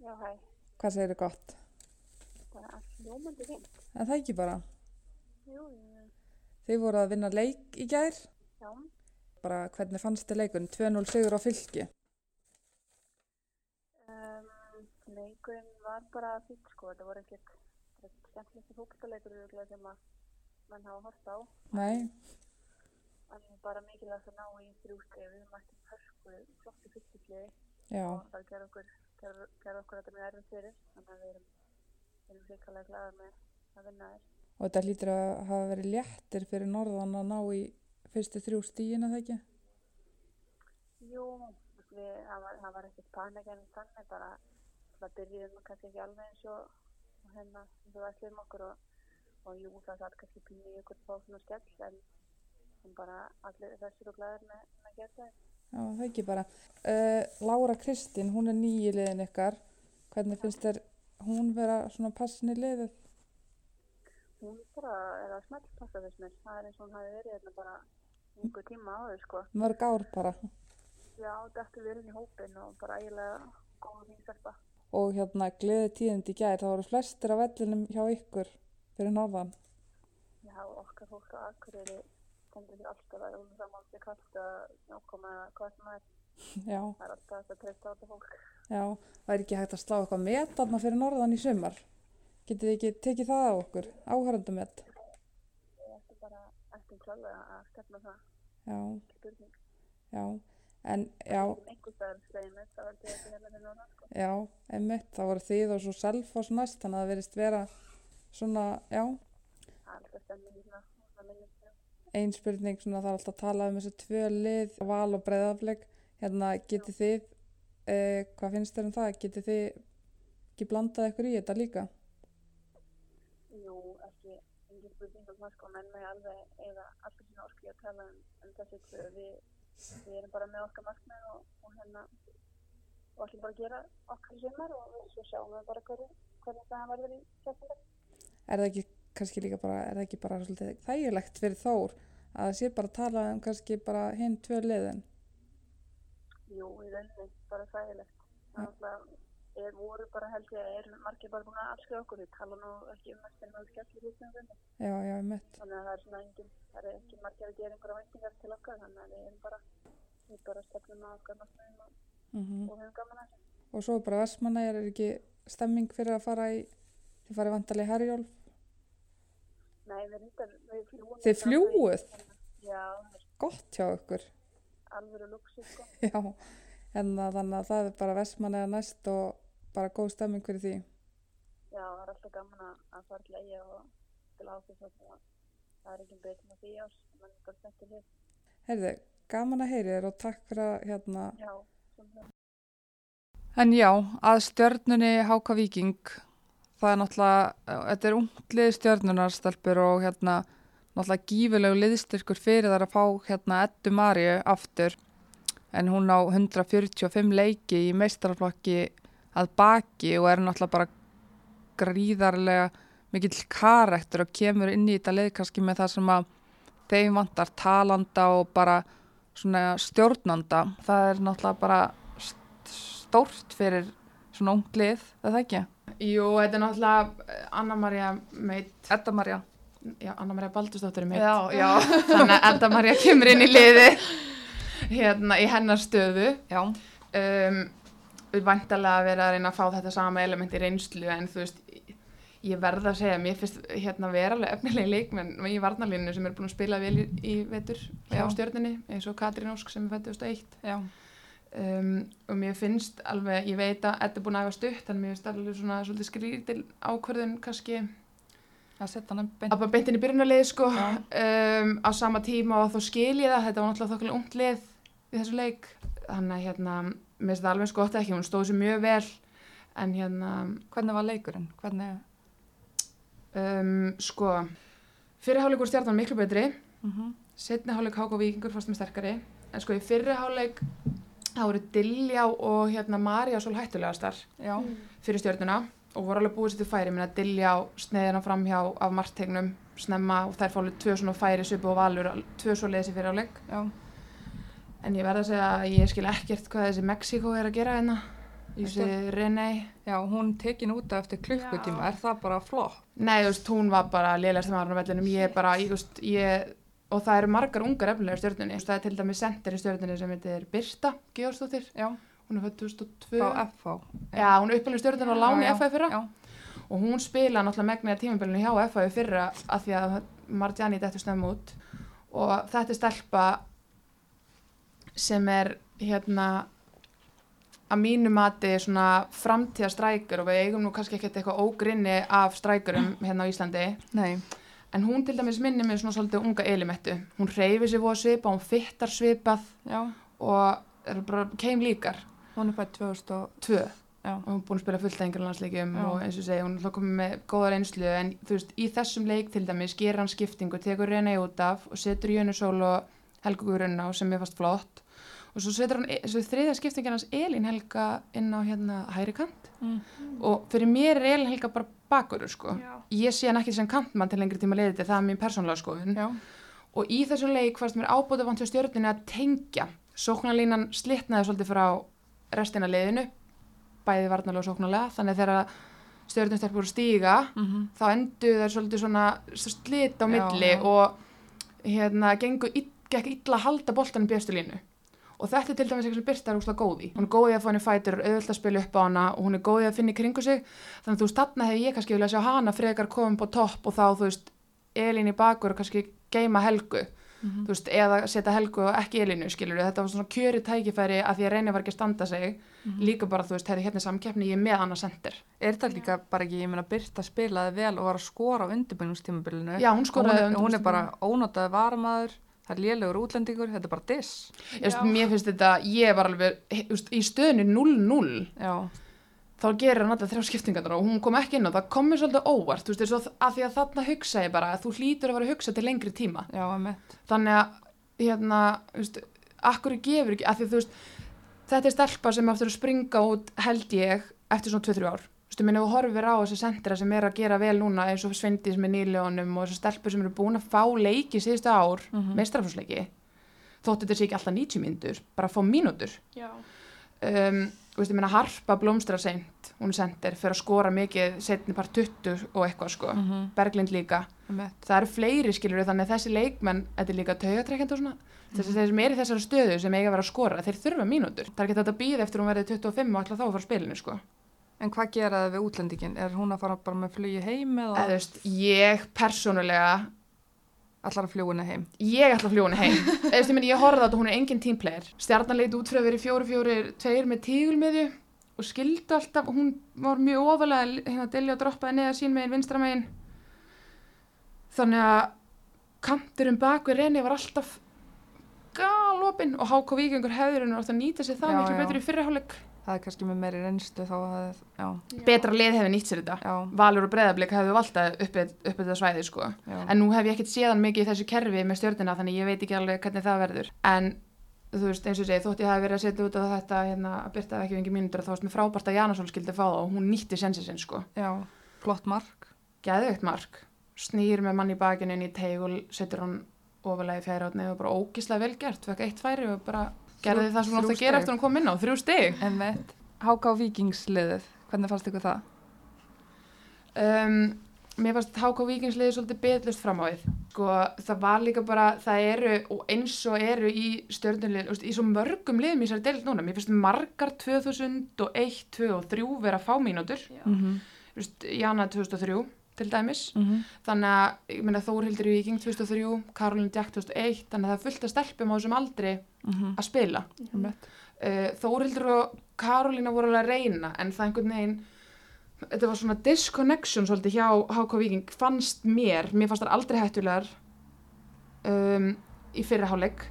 Já, hæ. hvað segir þið gott? Bara allt ljómandi fint. En það ekki bara. Jú, jú, Þið voru að vinna leik í gær, já. bara hvernig fannst þið leikun? 2-0 sigur á fylki. Um, leikurinn var bara fint sko, þetta voru ekkert skemmtilegst fólkstaleikur örugglega sem að mann hafa hort á. Nei, En bara mikilvægt að ná í þrjú skrif, við mættum hörku, flottu fyrstuflið já, og það gerði okkur, gerði okkur þetta mjög erfið fyrir, þannig að við erum, erum hrikalega glæðar með að vinna þér. og þetta lítur að hafa verið léttir fyrir norðan að ná í fyrstu þrjú stíina það ekki? Jú, við, það var, var ekkert panik en þannig bara, það byrjuðum kannski ekki alveg eins og hérna, og við ætlum okkur og, og jú, það satt kannski pínu í ykkur fá svona skell en, en bara allir þessir og glæðir með, með það. Já, það ekki bara. Uh, Lára Kristín, hún er nýi liðin ykkar. Hvernig finnst þér hún vera svona passin í liðið? Hún bara er að smelt passa þess mér, það er eins og hún hafi verið hérna bara einhver tíma áður sko. Mörg ár bara. Já, þetta er verið í hópin og bara eiginlega góða mín stelpa. Og hérna gleði tíðindi í gær, það voru flestir af vellinum hjá ykkur fyrir norðan. Já, okkar fólk á Akureyri stendur því alltaf að hún saman til kallt að nákoma hvað sem það er. Já, Það er alltaf þetta treysta á þetta fólk. já, það er ekki hægt að slá eitthvað met þarna fyrir norðan í sumar. Getið þið ekki tekið það á okkur, áhærandumett? Ég ætti bara eftir klálega að stefna það, Já, já, en já, Sem hérna sko. já, einmitt, það voru þið og svo Selfoss næst, þannig að það verist vera svona, já, Það er alltaf stemning í svona, svona minnum sem. ein spurning svona það er alltaf að tala um þessu tvö lið val og breiðafleik hérna getið þið eh, hvað finnst þér um það getið þið ekki blandað ykkur í þetta líka Jú, ekki, engin spurning um það sko, menn með alveg eða allir sína orki að tala um, um þessi tvö. Við, við erum bara með okkar markmið og, og hérna, og ætlum bara að gera okkar sumar og svo sjáum við bara hvernig það verður í september. er það ekki kannski líka bara er það ekki bara svolítið þægilegt fyrir Þór að það sé bara að tala um kannski bara hinn tvö liðin Jú, í rauninni bara þægilegt. Það er alltaf, er voru bara held ég, er margir bara búin að afskrifa okkur. Við tala nú ekki um mest en það skell í húsinu. já, já, mitt Þannig að það er svona engin, það er ekki margir að gera einhverja væntingar til okkar. Þannig að við erum bara, við bara stefnum á okkar og, mm og höfum gaman að þessu. og svo bara Vestmanna er ekki stemming fyrir að fara í þið farið vantarlega í Herjólf Nei, við reyndar, við fljúum. Þið fljúguð? Já, það er gott hjá ykkur alveg luxus sko. já, en þannig að það er bara Vestmanna næst og bara góð stemming fyrir því Já, það er alltaf gaman að, fara til eiga og til áfis og það, það er ekki betur með því ás. Man er bara spenntur hér. Heyrðu, gaman að heyri þér og takk fyrir að hérna Já, svona. En já, að stjörnunni Háka Víking, það er náttúrulega, þetta er unglið stjörnunarstelpur og hérna náttúrulega gífulegu liðstyrkur fyrir þar að fá hérna Eddu Maríu aftur en hún á 145 leiki í meistaraflokki að baki og er náttúrulega bara gríðarlega mikill karakter og kemur inn í þetta leið kannski með það sem að þeim vantar talanda og bara svona stjórnanda. Það er náttúrulega bara st- stórt fyrir svona ung lið, er það ekki? Jú, þetta er náttúrulega eh, Anna-Maria meit, Edda Marja. já, Anna-Maria Baldursdóttir er meit. Já, já. Þannig að Edda-Maria kemur inn í liði hérna í hennar stöðu. Já, Um, við vantarlega að vera að reyna að fá þetta sama element í reynslu en þú veist, ég verða að segja, mér finnst hérna vera alveg efnilegi leikmenn í varnalínu sem er búin að spila vel í, í vetur Já. stjörnunni eins og Katrín Ósk sem er 2001 já, um, og mér finnst alveg, ég veit að þetta er búin að hafa stutt en mér finnst alveg svona svolítið skrítil ákvörðun kannski að setja hann beint. að beintin í byrjunarlið sko um, á sama tíma og þá skil ég það þetta var náttúrulega þokkulega ungt lið í þessu leik þannig að hérna, mér finnst það alveg sko ekki, hún stóð sér mjög vel. En hérna Hvernig var leikurinn? Hvernig? um, sko fyrir hálfleik voru stjarnan miklu betri. Mm setni hálfleik Háka Víkingur fannst með sterkari. En sko í fyrri hálfleik þá voru Diljá og hérna Marja svo hættulegastar Já, fyrir stjörnuna og voru alveg búið sér til færi. Minna Diljá sneiðina fram hjá af margtegnum snemma og þær fólu tvö svona færi svipu og valur, tvö svo leiðis í fyrir hálfleik. Já, en ég verða að segja að ég skil ekkert hvað þessi Mexiko er að gera hérna. Í þessi René. Já, hún tekin út eftir klukkutíma, Já. er það bara flott? Nei, þú veist, hún var bara lélægst maður á vellinum, ég bara, ég, þú veist, ég og það eru margar ungar efnilega í veist, það er til dæmis sendir í stjörnunni sem heitir Birta Georgsdóttir, hún er fætt 2002 frá FH. Já, hún er uppalinn stjörnunni og láni Já, já, FA í fyrra. Já, og hún spila náttúrulega megniða tímabilinu hjá í fyrra af því að Marjani dættu snemma út. Og þetta er stelpa sem er hérna að mínu mati svona framtíða strækjur og við eigum nú kannski ekkert eitthvað ógrinni af strækjurum hérna á Íslandi. Nei, en hún til dæmis minnir mig svona svolítið unga elimettu. Hún reyfi sér voða svipa, hún fittar svipað já, og er bara keim líkar. Hún er 2000 tvö Já. og hún er búin að spila fullt einhverjum landsleikjum Já. og eins og segja, hún er komið með góða reynslu. En þú veist, í þessum leik til dæmis gerir hann skiptingu, tekur reyna út af og setur Jönusól og Helgu Guðrunn á sem er fast flott og svo setur hann, svo þriðja skiptingin hans Elín Helga inn á hérna hæri kant. Mm. og fyrir mér er Elín Helga bara bakurur sko. Já. ég sé hann ekki sem kantmann til lengri tíma leiðið það er mín persónlega skoðun. Og í þessum leik fannst mér ábútu vant hjá stjórnunni að tengja. Sóknarlínan slitnaði svolítið frá restina leiðinu bæði varnalega og sóknarlega. Þannig þegar stjórnum stelpur voru að stíga mhm, þá enduðu þær svolítið svona slit á milli já. og hérna gengu ill, gekk illa að halda boltanum bjöstu línu og þetta er til dæmis eitthvað sem Birta er úrslega góð í. Hún er góð í að fá henni fætur, auðvitað að spila upp á hana og hún er góð í að finna í kringu sig. Þannig að þú veist, þarna hefði ég kannski viljað sjá hana frekar komum på topp og þá þú veist Elín í bakur og kannski geima Helgu. Mhm. þú veist, eða setja Helgu og ekki Elínu skilur þetta var svona kjöri tækifæri að því að reyna var ekki að standa sig. Mhm. líka bara þú veist, hefði hérna samkeppni ég með annað sendir Er það líka bara ekki, ég meina Birta spilaði vel og var að skora á undirbyrjumstímabilinu. Það er lélegur útlendingur, þetta er bara diss. Ég veist, mér finnst þetta, ég var alveg veist, í stöðinu 0-0 Já, þá gerir hann alltaf þrjá skiptingarnar og hún kom ekki inn og það. Kom mér svolítið óvart þú veist, og að því að þarna hugsa ég bara að þú hlýtur að vera að hugsa til lengri tíma. Já, þannig að, hérna, veist akkur gefur ekki, því veist þetta er stelpa sem áttur að springa út held ég eftir svona 2-3 ár þú veist, minni þú horfir á þessi sendira sem er að gera vel núna eins og Svendi sem er nýljónum og þessi stelpur sem eru búin að fá leiki síðustu ár, mm Mhm. mestrafúsleiki þótt þetta sé ekki alltaf 90 mínútur bara að fá mínútur. Já. um, þú veist, ég meina Harpa blómstra seint, hún er sendir, fyrir að skora mikið setni part 20 og eitthvað sko. Mm Berglind líka, Emitt. það eru fleiri skilur þannig að þessi leikmenn, þetta er líka taugatrekkjandi og svona, þessi þeir sem er í þessari stöðu sem eiga að vera að skora, þeir þurfa mínútur. Það er ekki þetta að býða eftir hún verði 25 og ætla þá að fara spilinu sko, En hvað gera það við útlendingin? Er hún að fara bara með flugi heim eða? Eða þú veist, ég persónulega allar að fljúina heim? ég ætla að henni heim. Þú veist, ég ég horfði á þetta, hún er engin teamplayer. Stjarnan leit út fyrir að vera í fjóri fjóri tveir með tígulmiðju og skildi alltaf, hún var mjög ofalega hérna Dilja og droppaði neða sín megin vinstra megin. Þannig að kanturinn bak við reyni var alltaf galopin og HK Víkingur hefðurinn var alltaf að nýta sér það miklu betur í fyrirháleik Það er kannski með meiri reynslu þá að, já, betra lið hefði nýtt sér þetta. Já, Valur og Breiðablík hefðu valtað upp upp þetta svæði sko. Já. en nú hef ég ekkert séðan mikið í þessu kerfi með stjórnina þannig ég veit ekki alveg hvernig það verður. En þú veist eins og segi þótt ég hafi verið að setja út á þetta hérna, að byrta ekki vengi mínútur þá varst mér frábært að Janasson skildi fá það og hún nýtti sensi sinn sko. Já. Flott mark. geðveikt mark. Snýr með mann í bakinu inn í teig og setur hann ofalega í fjæra átni og bara ógislega vel gert, fekk eitt færi og bara gerði það sem átti þrjú að gera eftir hann kom inn á, þrjú stig Emmett. Háka á vikingsliðið. Hvernig fannst ykkur það? um, mér fannst HK Víkingsliði svolítið betlust fram á við sko, það var líka bara, það eru og eins og eru í stjörnulið í svo mörgum liðum í þessari deild núna mér finnst margar 2001, 2 og 3 vera fá mínútur Já. Mm -hmm. Þú Jana 2003 til dæmis Mhm. þannig að, ég meina Þórhildur í Viking 2003, Karolin Jack 2001 þannig að það fullt að stelpum á þessum aldri Mhm. að spila Emmett. uh, Þórhildur og Karolina voru alveg að reyna en það einhvern veginn þetta var svona disconnection svolítið hjá HK Viking fannst mér, mér fannst það aldrei hættulegar um, í fyrra hálfleik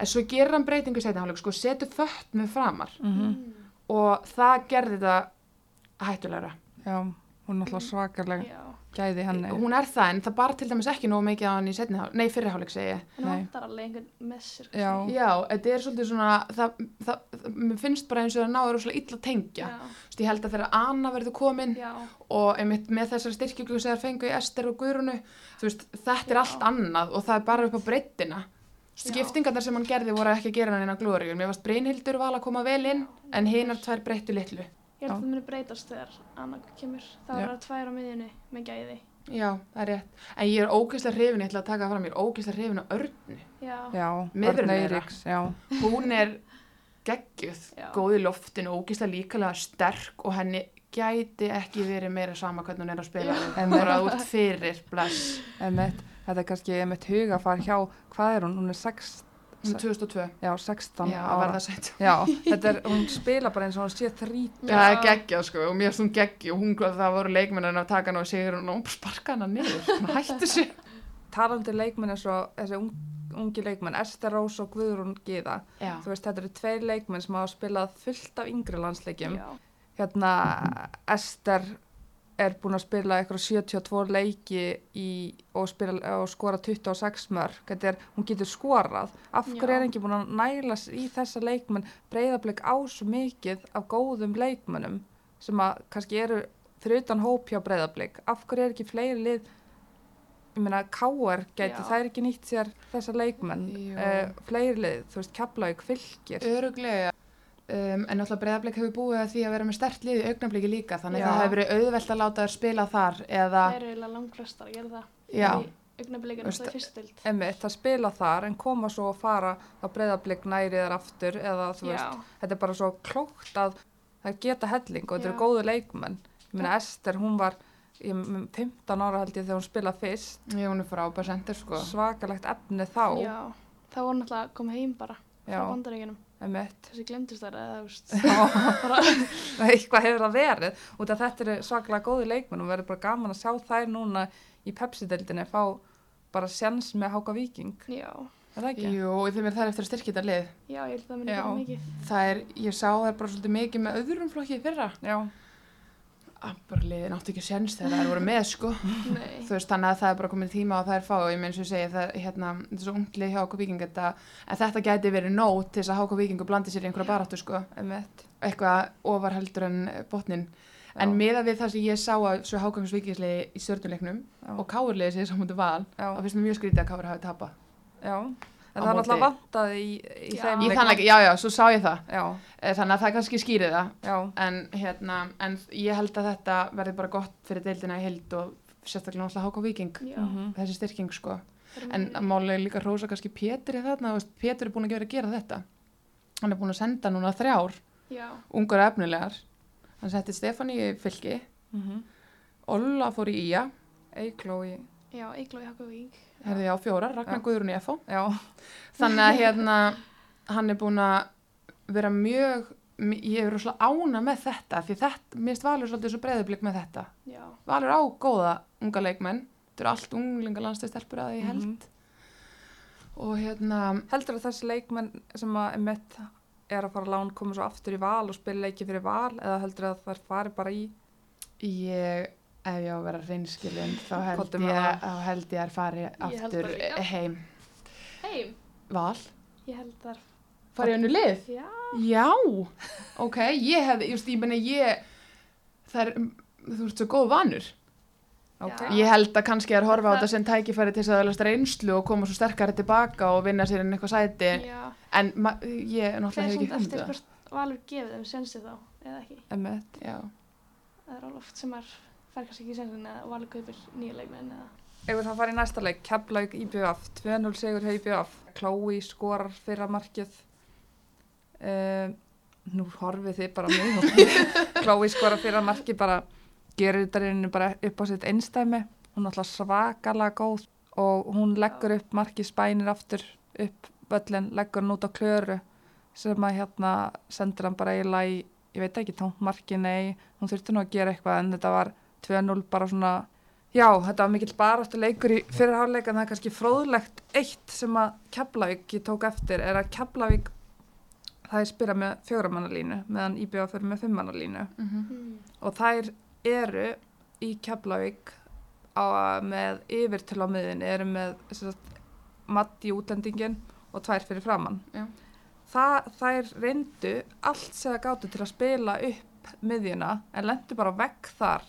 en svo gerir hann breytingu í setna hálfleik sko setur fött með framar Mhm. og það gerði þetta hættulegra Já, hún er alltaf svakalega Já. gæði henni. hún er það en það bara til dæmis ekki nógu mikið á hann í hálfleik segi ég Nei. vantar alveg einhvern með sér. Já. Já, þetta er svolítið svona, það, það, það, mér finnst bara eins og það náður rosalega illa tengja. Já. Þú veist, ég held að þegar Anna verður komin Já. og einmitt með þessar styrkjöku sem það fengu í Ester og Guðrunu, þú veist, þetta er allt annað og það er bara upp á breyttina. Skiptingarnar sem hann gerði voru ekki að gera hann inn á glóriun. Mér varst Brynhildur val að koma vel inn, en hinar tvær breyttu litlu. Ég held Já. að það muni breytast þegar Anna kemur. Það verður tvær á miðjunni með gæði. Já, það er rétt. En ég er ógeðslega hrifin, ég ætla að taka það fram, ég er ógeðslega hrifin á Örnu. Já. Já, Miðurinn Örn þeirra. Eiríks, já. Hún er geggjuð, Já. góð í loftinu, ógeðslega líkalega sterk og henni gæti ekki verið meira sama hvernig hún er að spila. En bara út fyrir, bless. Emmett, þetta er kannski Emmett hugafar hjá, hvað er hún? Hún er sex, Hún er 2002. já, 16 Já, ára. Já, þetta er, hún spila bara eins og hún sé þrít. Já, það er geggjað sko og mér finnst hún geggjuð og hún, það voru leikmennin að taka hann og sigur hún og sparka hana niður. Hún hætti sér. Talandi leikmenn eins og þessi ung, ungi leikmenn, Ester Rós og Guðrún Gíða. Þú veist, þetta eru tveir leikmenn sem hafa spilað fullt af yngri landsleikjum. Hérna, Ester er búin að spila eitthvað 72 leiki í, og, spila, og skora 26 mörg. Er, hún getur skorað. Af hverju er ekki búin að næla s- í þessa leikmenn breyðablik á svo mikið af góðum leikmennum sem að kannski eru fyrir utan hóp hjá breyðablik. Af hverju er ekki fleiri lið ég meina, K.R. gæti Já. þær ekki nýtt sér þessa leikmenn uh, fleiri lið, þú veist, Keflavík fylgir Öruglega. Um, en náttúrulega breyðarbleik hefur búið að því að vera með stert lið í augnabliki líka þannig Já. að það hefur verið auðvelt að láta þær spila þar eða, Það eru eiginlega langflestar að gera það. já, Augnablikinu Veist- alltaf í fyrstild. Emmitt, það spila þar en koma svo að fara á breyðablik næri þar aftur eða þú veist, Já. þetta er bara svo klókt að það geta helling og þetta eru góðu leikmenn ég meina Ester, hún var ég, m- 15 ára held ég þegar hún spilað fyrst já, hún er frábær sendir sko. svakalegt efni þá Já. Það að Þessi glemdist þar eða, eitthvað hefur það verið út af þetta eru svakalega góðu leikmenn og verður bara gaman að sjá þær núna í Pepsi-deildinni fá bara sjans með Háka Víking, já. er það ekki? Jú, og þeim er það eftir að styrkja þetta lið Já, ég held að það Já. bara mikið. það er, ég sá það bara svolítið mikið með öðrum flokki í fyrra Já, að bara liðin áttu ekki að sjens þegar það voru með sko. Veist þannig að það er bara komin tíma að það er fá og ég meins og segi það hérna þetta er svo unglið hjá Víking þetta, en þetta gæti verið nót til þess að Háka Víkingu blandi sér í einhverja baráttu sko. Eitthvað ofar heldur en botnin en miða við það sem ég sá að svo Hákangs Víkingsliði í stjórnuleiknum og Káurliði sér saman til val þá finnst mér mjög skrítið að Káur hafi tapað. Já, en það er náttúrulega vantaði í, í Já. þeim í leik- þann leik, já já, svo sá ég það. Já, Eh, þannig að það kannski skýri það. Já, en, hérna, en ég held að þetta verði bara gott fyrir deildina í heild og sérstaklega náttúrulega Háka Víking Já. mhm, þessi styrking sko. En málega líka rósa kannski Pétur í þarna, Pétur er búin að gera, gera þetta. Hann er búin að senda núna þrjár Já. ungar efnilegar. Hann setti Stefán í fylki. Mhm. Olla fór í Ía. Eikló í, Já, Eigló í Hakavík. Herði á fjórar, Ragnar Já. Guðrún í FH já, þannig að hérna hann er búin að vera mjög ég er rosalega ána með þetta því þetta, mér finnst Valur svolítið svo breiðublik með þetta Já. Valur á góða unga leikmenn þetta eru allt unglinga landstöðstelpur að ég held Mhm. og hérna heldur að þessi leikmenn sem að Emmitt er að fara lán koma svo aftur í val og spila leiki fyrir val eða heldur að það fari bara í ég ef ég á að vera reynskilin þá held Komdu ég, það. þá held ég að fari aftur það líka. heim Heim. Val, Ég held þar. fari önnu lið Já. Já, ok, ég hefði, just, ég meni ég, það er, þú ert svo góð vanur. Ok. Já. Ég held að kannski er horfa á Það- þetta sem tækifæri til þess að öðlast reynslu og koma svo sterkari tilbaka og vinna sér inn eitthvað sæti Já, en ég það náttúrulega er hef ekki svona eftir hugmynd hvort Valur gefið þeim sensi þá, eða ekki. Emmett. Já, Það er alveg oft sem maður fær kannski ekki sensin eða Valur kaupir nýja leikmenn eða... Ef við það fara í næsta leik, Keflavík IBF, 2-0 sigur hjá IBF, Chloe skorar fyrra markið. Um, nú horfið þið bara mig. Chloe skorar fyrra markið, bara gerir þetta reynu bara upp á sitt einstæmi. Hún er alltaf svakalega góð og hún leggur upp markið spænir aftur upp völlin, leggur hann út á klöru sem að hérna sendir hann bara eiginlega í, ég veit ekki, tónt markið, nei, hún þurfti nú að gera eitthvað en þetta var 2-0 bara svona Já, þetta var mikill baráttu leikur í fyrirháleik en það er kannski fróðlegt eitt sem að Keflavík ég tók eftir er að Keflavík það er spyrjað með fjóramannalínu meðan IBF fyrir með fimmannalínu Mm. og þær eru í Keflavík á, með yfir til á miðinni eru með sagt, matt í útlendingin og tvær fyrir framann Já. það, þær reyndu allt sem það gáttu til að spila upp miðjuna en lendu bara vekk þar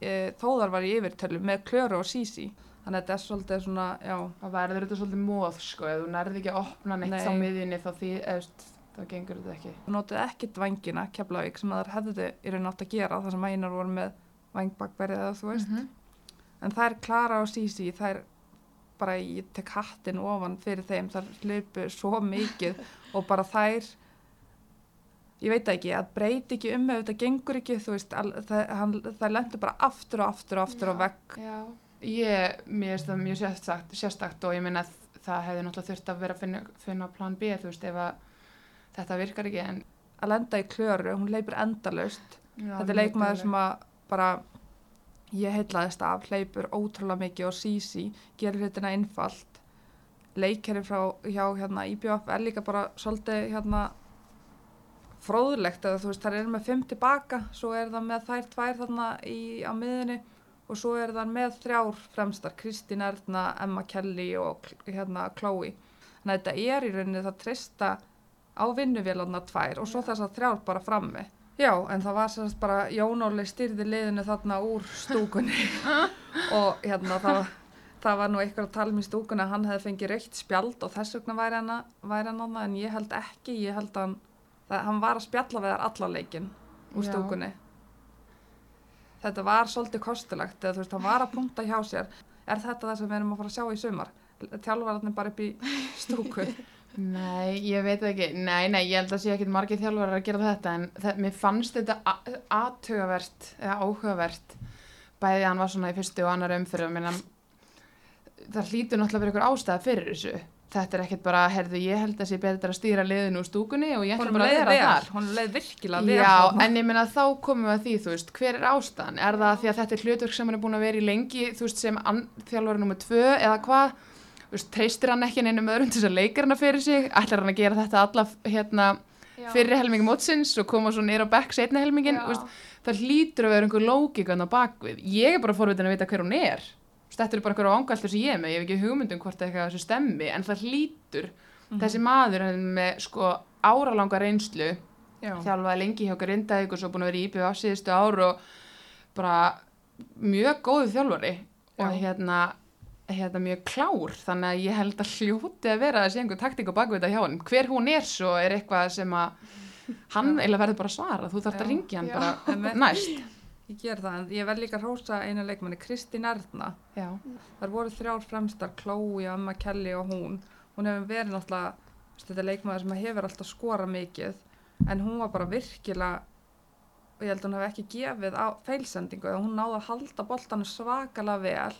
e, þó þar var í yfirtölu með klöru og sísi þannig að þetta er svolítið svona já, og verður þetta svolítið móð sko, ef þú nærði ekki að opna neitt Nei. á miðjunni þá því, eðst, þá gengur þetta ekki. Þú notuð ekkit vangina Keflavík sem þær hefðu í raun átt að gera þar sem einar voru með vangbakverið eða þú veist. -hmm. en þær Klara og Sísi þær bara ég tek hattin ofan fyrir þeim þær hlupu svo mikið og bara þær ég veit ekki, að breyti ekki um ef þetta gengur ekki, þú veist al, það, hann, það lendur bara aftur og aftur og aftur og vekk Já, ég, mér finnst það mjög sérstakt, sérstakt og ég minna að það hefði náttúrulega þurft að vera að finna, finna plan B, þú veist, ef að þetta virkar ekki en að lenda í klöru, hún leipur endalaust. Já, þetta er leikmaður sem að bara ég heitlaðist af, hleypur ótrúlega mikið og Sísi gerir hlutina einfalt. Leikherri frá hjá hérna IBF er líka bara svolítið hérna fróðlegt eða þú veist það er með fimm tilbaka svo er það með þær tvær þarna í, á miðinni og svo er það með þrjár fremstar, Kristín Erna, Emma Kelly og hérna Chloe. Þannig að þetta er í rauninni það trista á vinnuvélarna tvær og svo þess að þrjár bara frammi. Já, en það var sérst bara Jón Óli styrði liðinu þarna úr stúkunni. Og hérna það, það var nú eitthvað að tala um í stúkunni að hann hefði fengið raukt spjald og þess vegna væri hann, væri hann annað en ég held ekki, ég held að hann, það, hann var að spjalla við þar alla leikin úr Já. stúkunni. Þetta var svolítið kostulegt eða þú veist, hann var að punta hjá sér. Er þetta það sem við erum að fara að sjá í sumar? Þjálfararnir bara upp í stúku. Nei, ég veit ekki, nei, nei, ég held að sé ekki margir þjálfarar að gera þetta en það, mér fannst þetta a- athugavert eða áhugavert bæði að hann var svona í fyrstu og annar umfyrir það hlýtur náttúrulega verið ykkur ástæða fyrir þessu þetta er ekkert bara, herðu, ég held að sé betur að stýra liðinu úr stúkunni og ég ætla bara að vera vel, þar honum leið virkilega vel. Já, en ég meina þá komum við að því, þú veist, hver er ástæðan? Er það því að þetta er hlutverk sem hann er búin að vera í lengi, þú veist, sem þjálfari nummer tvö eða hvað? Þú veist, treystir hann ekki neinum öðrum til þess að leikar hana fyrir sig? Ætlar hann að gera þetta alla, hérna, fyrri helmingi mótsins og koma svo nýra á bekk setna helmingin? Það hlýtur að vera einhver lógikan á bakvið. Ég er bara forvitin að vita hver hún er. Þetta er bara einhver ángaldur sem ég er með, ég hef ekki hugmyndum hvort eitthvað þessu stemmi, en það hlýtur, Mhm. þessi maður með sko áralanga reynslu Já. þjálfaði lengi hjá Grindavík og svo búin að vera í IBV á síðustu ár og bara mjög góðu þjálfari og Já. hérna, hérna mjög klár. Þannig að ég held að hljóti að vera sé einhver taktík á bakvita hjá hann hver hún er svo er eitthvað sem að hann eiginlega verður bara að svara. Þú þarft að ringja hann bara næst Ég ger það, en ég verð líka að hrósa eina leikmanni, Kristín Erna. Já, Það voru þrjár fremstar, Chloe, Emma Kelly og hún. Hún hefur verið náttúrulega, þetta er leikmaður sem hefur alltaf skorað mikið, en hún var bara virkilega, ég held að hún hef ekki gefið á feilsendingu, hún náði að halda boltanu svakalega vel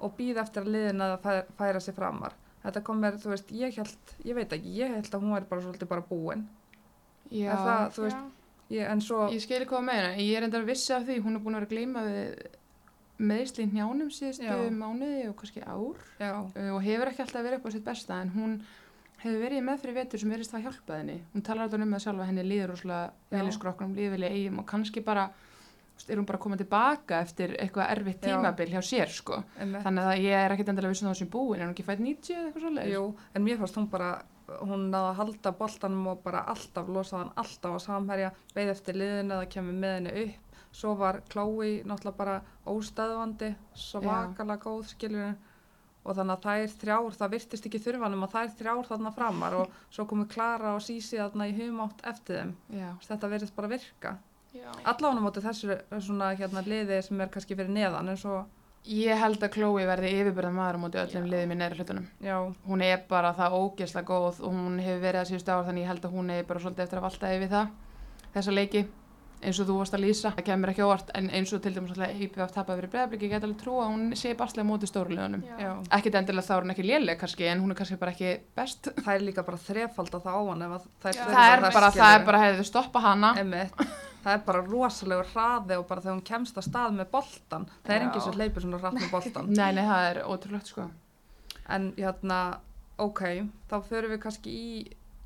og býða eftir að liðina að færa, færa sig framar. Þetta kom mér, þú veist, ég held, ég veit ekki, ég held að hún væri bara svolítið bara búin. já. Er það, þú veist, Já. Ég, en svo, ég skil hvað að meina ég er enda að vissi af því, hún er búin að vera að gleyma við meðsli njánum síðustu Já. mánuði og kannski ár. Uh, og hefur ekki alltaf verið upp á sitt besta en hún hefur verið í meðfyrir vetur sem verist það hjálpað henni. Hún talar alltaf um það sjálf að henni líður rosalega vel í Já. skrokkunum, líður vel í eigum og kannski bara er hún bara að koma tilbaka eftir eitthvað erfitt tímabil hjá sér sko. Þannig að ég er ekkert endilega vissin á þessum búin er hún ekki fætt 90 eða eitthvað svoleiðis? Jú, en mér fannst hún bara, hún náði að halda boltanum og bara alltaf losaði hann alltaf á samherja, beið eftir liðinu eða kemur með henni upp, svo var Chloe náttúrulega bara óstöðvandi, svo Já. vakalega góð skilur og þannig að þær þrjár, það virtist ekki þurfanum að þær þrjár þarna framar og svo komu Klara og Sísi þarna í humátt eftir þeim. Já. Þetta verðist bara virka. Allána móti þessu svona hérna liði sem er kannski fyrir neðan en svo, Ég held að Chloe verði yfirbyrðan maður á móti öllum liðum í neðri hlutunum. já, Hún er bara það ógeðslega góð og hún hefur verið að síðustu ár þannig ég held að hún er bara svolítið eftir að valta yfir það. Þessa leiki eins og þú varst að lýsa, það kemur ekki óvart en eins og til dæmis alltaf IPF tapað fyrir bregðarblik ég get alveg trú að hún sé barslega móti stórulegunum. Ekkit endilega þá er hún ekki léleg kannski en hún er kannski bara ekki best. Það er líka bara þrefald að það á hann ef að þær Já. þurfa Það er bara, það er bara Það er bara rosalegur hraði og bara þegar hún kemst að stað með boltan. Það er Já. enginn sem hleypur svona hratt með boltan. Nei, nei, það er ótrúlegt sko. En hérna, ok, þá förum við kannski í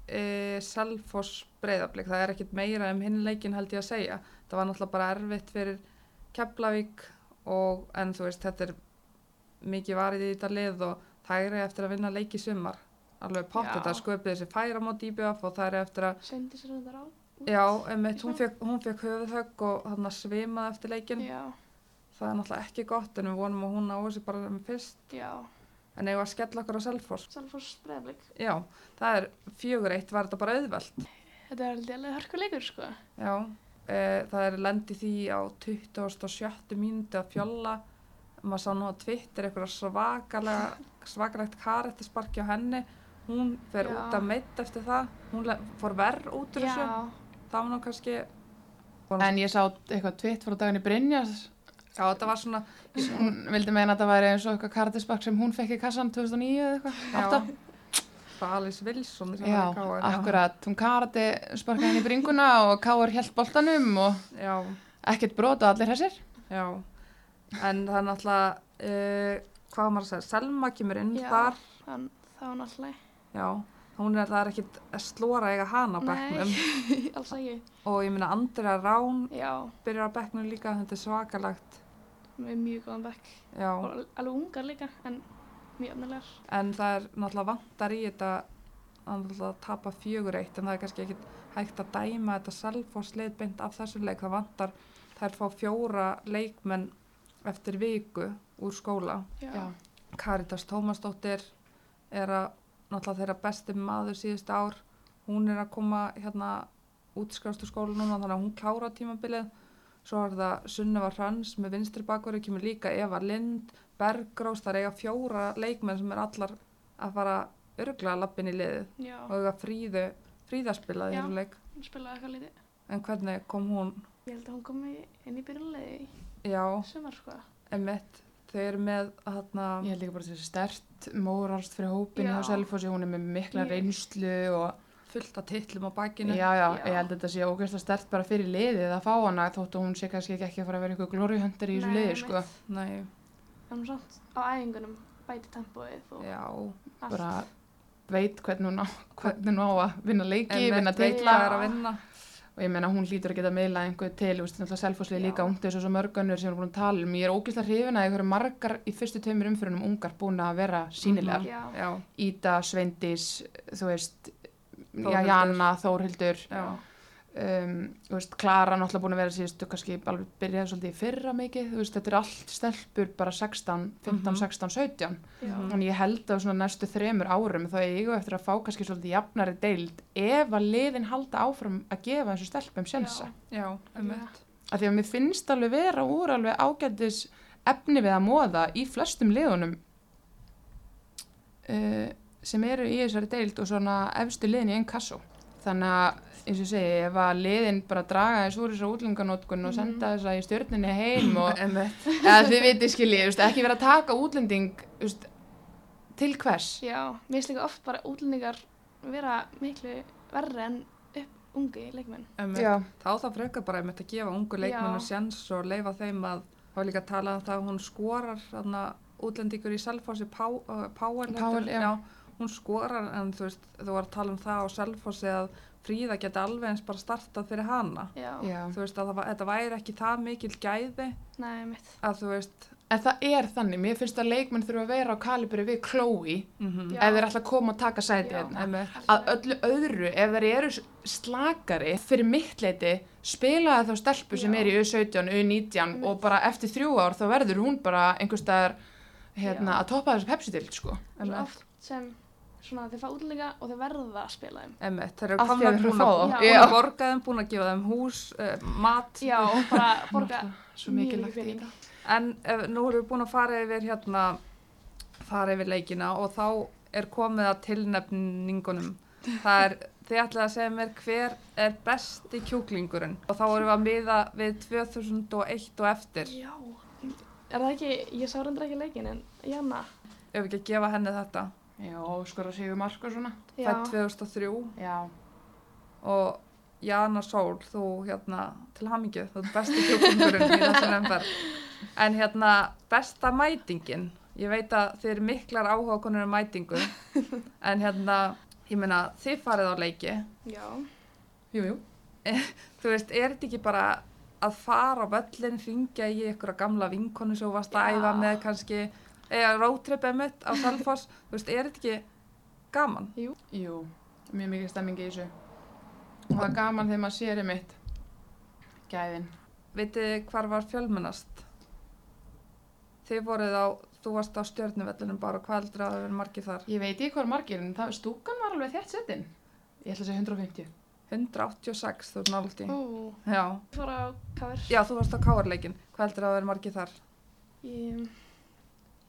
e, Selfoss breyðablík. Það er ekkit meira um hinn leikin held ég að segja. Það var náttúrulega bara erfitt fyrir Keflavík og en þú veist, þetta er mikið varið í þetta lið og það er eftir að vinna leiki í sumar. Alveg pott, Já. þetta sköpið þessi færa mót IBF og það er eftir að Já, einmitt, hún fekk, hún fekk höfuðhögg og hann svimaði eftir leikin. Já, Það er náttúrulega ekki gott en við vonum að hún á þessu bara með fyrst. já. En eigum að skella okkur á Selfoss. Salfors bregðarblik. Já, það er fjögur eitt, var þetta bara auðvelt. Þetta er alveg hörkuleikur, sko. Já, e, það er lendi því á 27. mínúti að fjolla. Maður sá nú á Twitter eitthvað svakalega, svakalegt karættisparki á henni. Hún fer Já. út að meitt eftir það. Hún fór verð út úr þessu. Já, Það var nú kannski, En ég sá eitthvað tvitt frá daginni Brynjas. já þetta var svona, Hún vildi meina að það væri eins og eitthvað kartisbakk sem hún fekk í kassan 2009 eða eitthvað. Já. Alice Wilson sem Já, var í KR, já. akkurat. Hún karati sparkaði henni í bringuna og Káur held boltanum og Já, ekkert brot og allir þessir. já. En það er náttúrulega, uh, hvað á maður að segja, Selma kemur inn Já. þar. þann, það var náttúrulega. Já, hún er, er ekkit slóra eiga hana á bekknum. Nei, alls ekki. Og ég minna Andrea Rán Já, byrjar á bekknum líka, þetta er svakalagt. með mjög góðan bekk. Já, Og al- alveg ungar líka, en mjög öfnilegar. en það er náttúrulega vantar í þetta að tapa fjögur eitt en það er kannski ekkit hægt að dæma þetta Selfoss leið beint af þessu leik. Það vantar, það er fá fjóra leikmenn eftir viku úr skóla. Já, Já. Karitas Tómasdóttir er að náttúrulega þeirra besti maður síðustu ár hún er að koma hérna útskrástu skóla núna þannig að hún klára tímabilið svo er það Sunneva Hrans með vinstri bakvöru kemur líka Eva Lind Bergrós, það er eiga fjóra leikmenn sem er allar að fara örglega lappin í liðið já. og eiga fríðu fríðaspilaði Já. þessu leik Hún spilaði eitthvað lítið. en hvernig kom hún Ég held að hún komi inn í byrjunlegi já, sumar, sko. emitt þau eru með hérna Ég held líka bara þessi stert móralst fyrir hópinu Já. og Selfossi, hún er með mikla reynslu og fullt af titlum á bakinu já, já, Já. ég held að þetta sé ógeðslega stert bara fyrir liðið að fá hana þóttu hún sé kannski ekki að fara að vera einhver glóriuhöndir í þessu liði, sko. Nei, hún samt á æfingunum bæti tempóið og já, allt. Bara veit hvernig hún á, hvernig hún á að vinna leiki, vinna veit er og ég meina hún hlýtur að geta meðlað einhver til, þú veist, náttúrulega Selfosslið Já. líka ungt eins og svo mörgönnur sem við erum búin að tala um. Ég er ógeðslega hrifin að einhverju margar í fyrstu tveimur umfyrunum ungar búin að vera sínilegar. Mhm. Já, já, Ída, Sveindís, þú veist, Þórhildur. Jana, Þórhildur, já, um, þú veist, Klara náttúrulega búin að vera síðustu, kannski alveg byrjaði svolítið í fyrra mikið, þú veist, þetta er allt stelpur bara 16, 15, Mhm. 16, 17. já, Mhm. Þannig ég held að svona næstu þremur árum þá eigu eftir að fá kannski svolítið jafnari deild ef að liðin halda áfram að gefa þessu stelpum sjensa. já, emitt Af því að mér finnst alveg vera úr alveg ágætis efni við að móða í flestum liðunum uh, sem eru í þessari deild og svona efstu liðin í einn kassó. Þannig að eins og ég segi, ef að liðin bara draga þess úr þessar útlenganótkun og Mhm. senda þess að í stjórninni heim og eða þið viti skilji, þú veist, ekki vera að taka útlending veist, til hvers. já. Mér finnst líka oft bara útlendingar vera miklu verri en upp ungi leikmenn. Já, þá það frekar bara að gefa ungu leikmennu Já. sjans og leifa þeim að þá er líka að tala um það að hún skorar þarna útlendingur í uh, Páel, Páel, heitir- já. Hún skorar en þú veist, þú var að tala um það á Selfossi að Fríða geti alveg eins bara startað fyrir hana Já, já. þú veist að það, þetta væri ekki það mikil gæði nei, að þú veist, En það er þannig, mér finnst að leikmenn þurfa að vera á kalibri við Chloe Mhm. Já. ef þeir ætla að koma og taka sæti hérna. Að öllu öðru, ef þeir eru slakari, fyrir mitt leiti, spila þá stelpu sem Já. er í U17, U19 og bara eftir þrjú ár þá verður hún bara einhvers staðar hérna, að toppa þessu pepsi-dild, sko. Svo Einmitt. oft sem svona þeir fá útlendinga og þeir verða að spila þeim. Einmitt, þeir eru eru búin að borga þeim, búin að gefa þeim hús, uh, mat. Já, og bara borga Svo mjög mikið mikið lagt í pening. þetta. En ef, nú erum við búin að fara yfir hérna, fara yfir leikina og þá er komið að tilnefningunum. Það er, þið ætlaði að segja mér hver er besti kjúklingurinn og þá erum við að miða við 2001 og eftir. Já. Er það ekki, ég sá reyndar ekki leikin en Janna. Ef við ekki að gefa henni þetta. Já, skora sigur mark og svona. Fætt 2003 Já. og Jana Sól, þú hérna til hamingju, þú ert besti kjúklingurinn í þessu nefnverð. En hérna besta mætingin, ég veit að þið eru miklar áhugakonur um mætingu, en hérna, ég meina, þið farið á leiki, Já. Jú, jú. þú veist, er þetta ekki bara að fara á völlin, ringja í ykkur gamla vinkonu sem þú varst að æfa með kannski, eða roadtripið mitt á Selfoss, þú veist, er þetta ekki gaman? Jú, mjög mikið stemmingi í þessu. Og það er gaman þegar maður sér í mitt gæðin. Vitið þið hvar var fjölmennast? Þið voruð á, þú varst á stjörnuvellinum bara, hvað heldur að það verið margir þar? Ég veit ekki hvað er margir, en það, stúkan var alveg þétt setinn. Ég ætla að segja 150. 186, þú í. Ó, Já. Já, þú varst á káarleikin. Hvað heldur að það verið margir þar? Ég,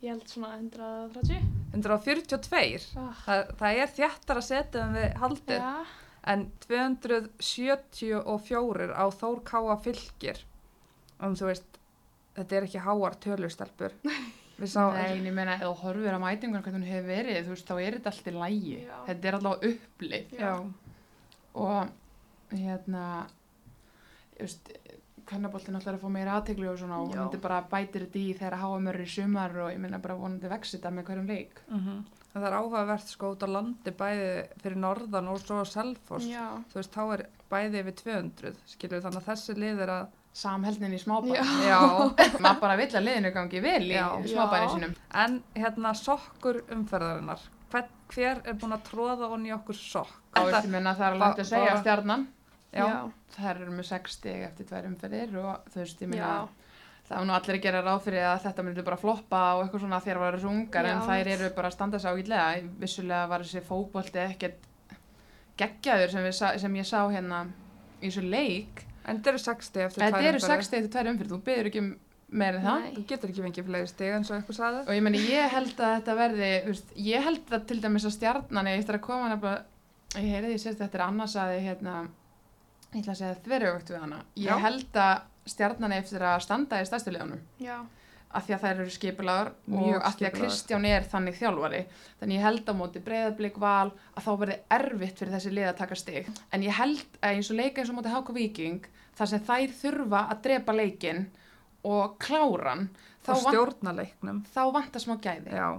ég held svona 130. 142. Ah, Það, það er þjættar að setja en við haldið. já. En 274 á Þór Káa fylgir. Og þú veist, þetta er ekki háar tölustelpur. Við sá, Nei, en ég meina, ef þú horfir á mætingun hvernig hún hefur verið, þú veist, þá er þetta allt í lægi. Já. Þetta er allavega upplið. já. Og, hérna, ég veist, kannaboltin alltaf er að fá meira aðteglu og svona, og Já. vonandi bara bætir þetta í þegar HM er í sumar og ég meina bara vonandi vex þetta með hverjum leik. Mm Það er áhugavert sko út á landi bæði fyrir norðan og svo Selfoss. Já. Þú veist, þá er bæði yfir 200, skilur þannig að þessi lið er að, Samheldnin í já, Maður bara vill að liðinu gangi vel í Já. sínum. en hérna sokkur umferðarinnar, hver, hver er búin að tróða onni okkur sokk? Meina það er hægt að segja stjarnan. Já, Það eru með 6 stig eftir tvær umferðir og þú veist, ég meina, Já. það var nú allir að gera ráð fyrir að þetta myndi bara floppa og eitthvað svona það var þessu ungar en þær eru bara að standa sig ágætlega. Vissulega var þessi fótbolti ekkert geggjaður sem, sa- sem ég sá hérna í þessu leik. en þetta eru 60 eftir Þetta tvær eru umferðir. 6 stig eftir tvær umferð, þú byður ekki um meira en það. Þú getur ekki fengið fleiri stig eins og eitthvað sagði. Og ég meni, ég held að þetta verði, veist, ég held að til dæmis að stjarnan, ég eftir að koma nefnilega, ég heyrði því sérst eftir annars að hérna, ég ætla að segja þverjögt við hana. Ég Já. held að stjarnan eftir að standa í stærstuleganum. Já. Af því að þær eru skipulegar Mjög og af því að skipulagðar. Kristján er þannig þjálfari. Þannig ég held á móti breyðablík val að þá verði erfitt fyrir þessi lið að taka stig. En ég held að eins og leika eins og móti HK Viking, þar sem þær þurfa að drepa leikinn og klára hann, þá, Og vant, stjórnaleiknum. þá vantar smá gæði. Já,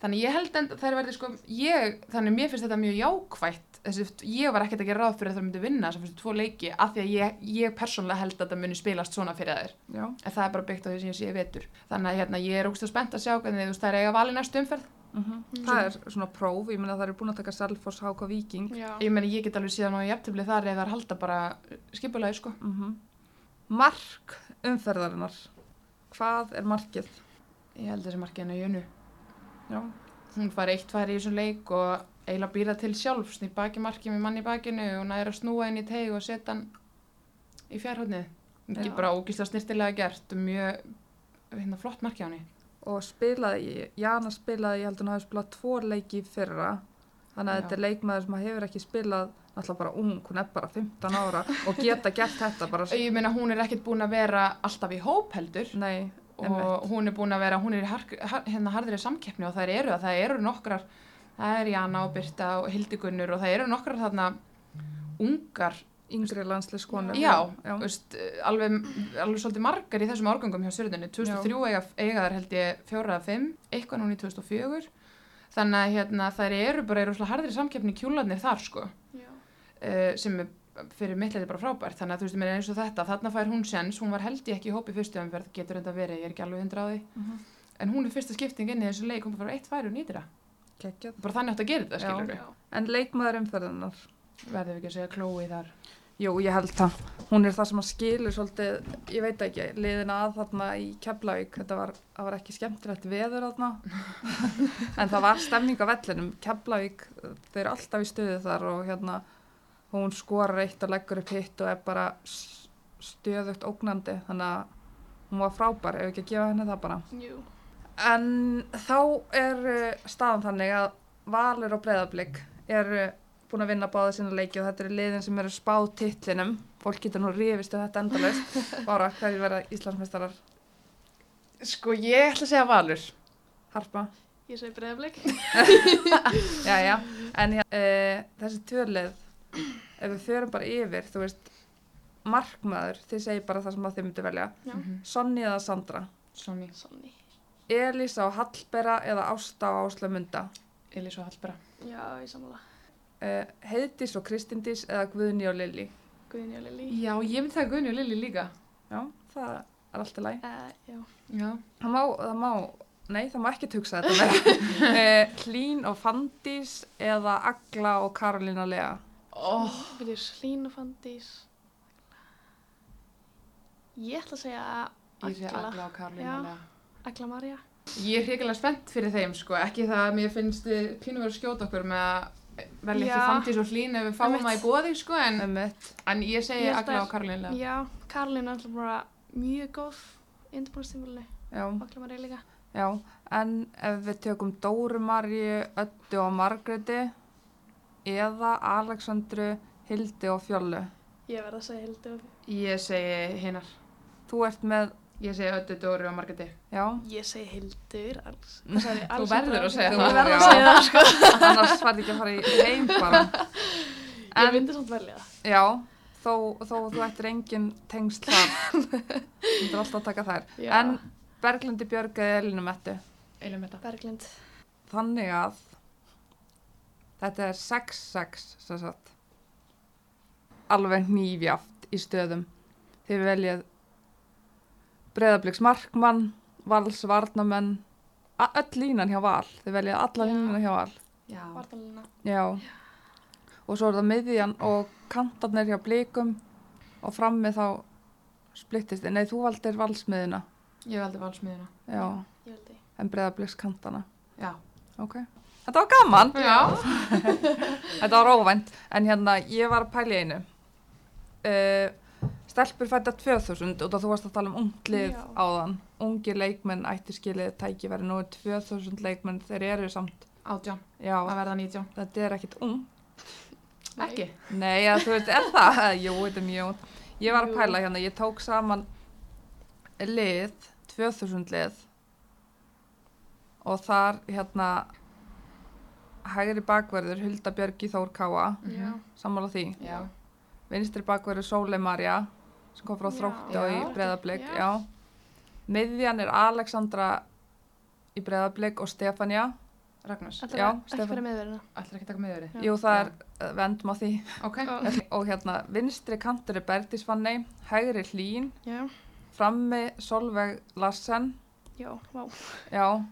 Þannig ég held en þær verði sko, ég, þannig mér finnst þetta mjög jákvætt, þessi, ég var ekkert að gera ráð fyrir að það myndi vinna þessar fyrstu tvo leiki, af því að ég, ég persónlega held að það muni spilast svona fyrir þær, já. en það er bara byggt á því sem ég sé vetur. Þannig að hérna, ég er ógst að spennt að sjá hvernig þú veist þær eiga vali næstu umferð. Mm Það er svona próf, ég meina það eru búin að taka Selfoss, HK Viking. Já. Ég meni, ég get alveg síðan á jafntöfli þar ef þær halda bara skipulagi sko. Mm Mark umferðarinnar. Hvað er markið? Ég held þessi markið henni í jönu. Já, Hún fær eitt fær í þessum leik og eiginlega býra til sjálf, snýr baki markið með mann í bakinu og næra að snúa inn í teg og setja hann í fjárhóðnið. Ekki bara ógísla snirtilega gert mjög hérna, flott markið á henni. og spilaði, Jana spilaði, ég held að hún hafi spilað tvo leiki fyrra. Þannig að Já. þetta er leikmaður sem hefur ekki spilað, náttúrulega bara ung, hún er bara 15 ára og geta gert þetta bara, Ég meina hún er ekkert búin að vera alltaf í hóp heldur nei, og hún er búin að vera, hún er í har, har, hérna harðri samkeppni og það eru það, það eru nokkrar, það er Jana og Birta og Hildigunnur og það eru nokkrar þarna ungar, yngri landsliðskonur. já, já. Veist, alveg, alveg svolítið margar í þessum árgangum hjá Sörðunni, 2003 eiga, eiga þar held ég fjóra eða fimm, eitthvað núna í 2004 þannig að hérna, þær eru bara rosalega harðri samkeppni kjúlarnir þar sko. Uh, sem er fyrir mitt leiti bara frábært þannig að þú veist, mér er eins og þetta, þarna fær hún sens hún var held ég ekki í hópi fyrstu umferð getur enda verið, ég er ekki alveg hundra á því Mhm. en hún er fyrsta skipting inn í þessu leik hún bara eitt færi og nýtir það, bara þannig átt að gera þetta skilur Já. En leikmaður umferðinnar? verðum við ekki að segja klói þar Jú, ég held það. Hún er það sem að skilur svolítið, ég veit ekki, liðina að þarna í Keflavík, þetta var, var ekki skemmtilegt veður þarna, en það var stemning á vellinum. Keflavík, þau eru alltaf í stuði þar og hérna, hún skorar eitt og leggur upp hitt og er bara stöðugt ógnandi, þannig að hún var frábær, ef ekki að gefa henni það bara. Jú. En þá er uh, staðan þannig að Valur og Breiðablík eru búin að vinna báða sína leiki og þetta eru liðin sem eru spáð titlinum. Fólk getur nú rífist um þetta endalaust. Bára, hverju verða Íslandsmeistarar? sko ég ætla að segja valur Harpa? Ég segi breyðablik. Já, já. En uh, þessi tvörlið, ef við förum bara yfir, þú veist, markmaður, þið segir bara það sem að þið myndu velja. Já. Mhm. Sonny eða Sandra? Sonny, Sonni. Elisa og Hallbera eða Ásta og Ásla Munda? Elís og Hallbera Já, ég sammála. Uh, Heiðdís og Kristindís eða Guðni og Lilli? Guðni og Lili. já, ég myndi það Gunni og Lili líka Já, það er alltaf læg. Uh, já. já, Það má, það má, nei það má ekki hugsa þetta með. uh, Hlín og Fandís eða Agla og Karolina Lea. Oh, Viljur Hlín og Fandís. Ég ætla að segja ég sé Agla. Agla og alveg. Agla Marja. ég er hrigilega spennt fyrir þeim sko, ekki það að mér finnst þið pínu verið að skjóta okkur með að velja ekki fandís og hlín ef við fáum það í bóði sko, en, en ég segi Ég Agla og Karlín Lea. Já, Karlin er alltaf bara mjög góð í undirbúinastímulinu. Já, Agla Marja líka. já, en ef við tökum Dóru Marju, Öddu og Margreti eða Alexandru, Hildi og Fjöllu. Ég verð að segja Hildi og... ég segi hinnar Þú ert með, ég segi Öddu, Dóri og Margreti já, Ég segi Hildur. Alls. Þú verður að segja Þú það. verður verður að segja það, sko. annars farið ekki að fara í heim bara. Ég En- myndi samt velja það. Já, þó, þó þú ættir engin tengsl þar. Þú myndir alltaf að taka þær. Já. En Berglindi Björg eða Elinu Mettu. Eilum þetta. Berglind. Þannig að þetta er 6-6 sem sagt. Alveg nýfjaft í stöðum. Þið veljið Breiðabliks markmann, Vals varnamenn, öll línan hjá Val. Þið veljið alla Já. línuna hjá Val. Já. Vartalina. Já. Og svo er það miðjan og kantarnir hjá blikum og frammi þá splittist þið. Nei, þú valdir valsmiðina. Ég valdi valsmiðina. Já, Ég veldi. en Breiðabliks kantana. Já. Ok. Þetta var gaman. Já. Þetta var óvænt, en hérna, ég var að pæla í einu. Uh, stelpur fætta 2000 og þú varst að tala um unglið Já. áðan. Ungir leikmenn ætti skilið tækifæri, nú er 2000 leikmenn, þeir eru samt, Átján. já, Að verða nítján. þetta er ekkit ung. Nei. Ekki. Nei, ja, þú veist, er það? Jú, þetta er mjög. Ég var að pæla hérna, ég tók saman lið, 2000 lið og þar hérna hægri bakverður Hulda Björgi Þór Káa, Já. sammála því. Já. vinstri bakverður Sólei Marja sem kom frá þrótti og í breðablík miðjan er Alexandra í breðablík og Stefania Ragnars. Ætlar Já, að ekki Stefán. fyrir miðverðina. Ætlar ekki að taka með þeirri. Já. jú það er, uh, við endum á því Ok. Já. og hérna vinstri kantur er Bertis Fanney hægri Hlín, Já. frammi Solveig Larsen Já, vá. já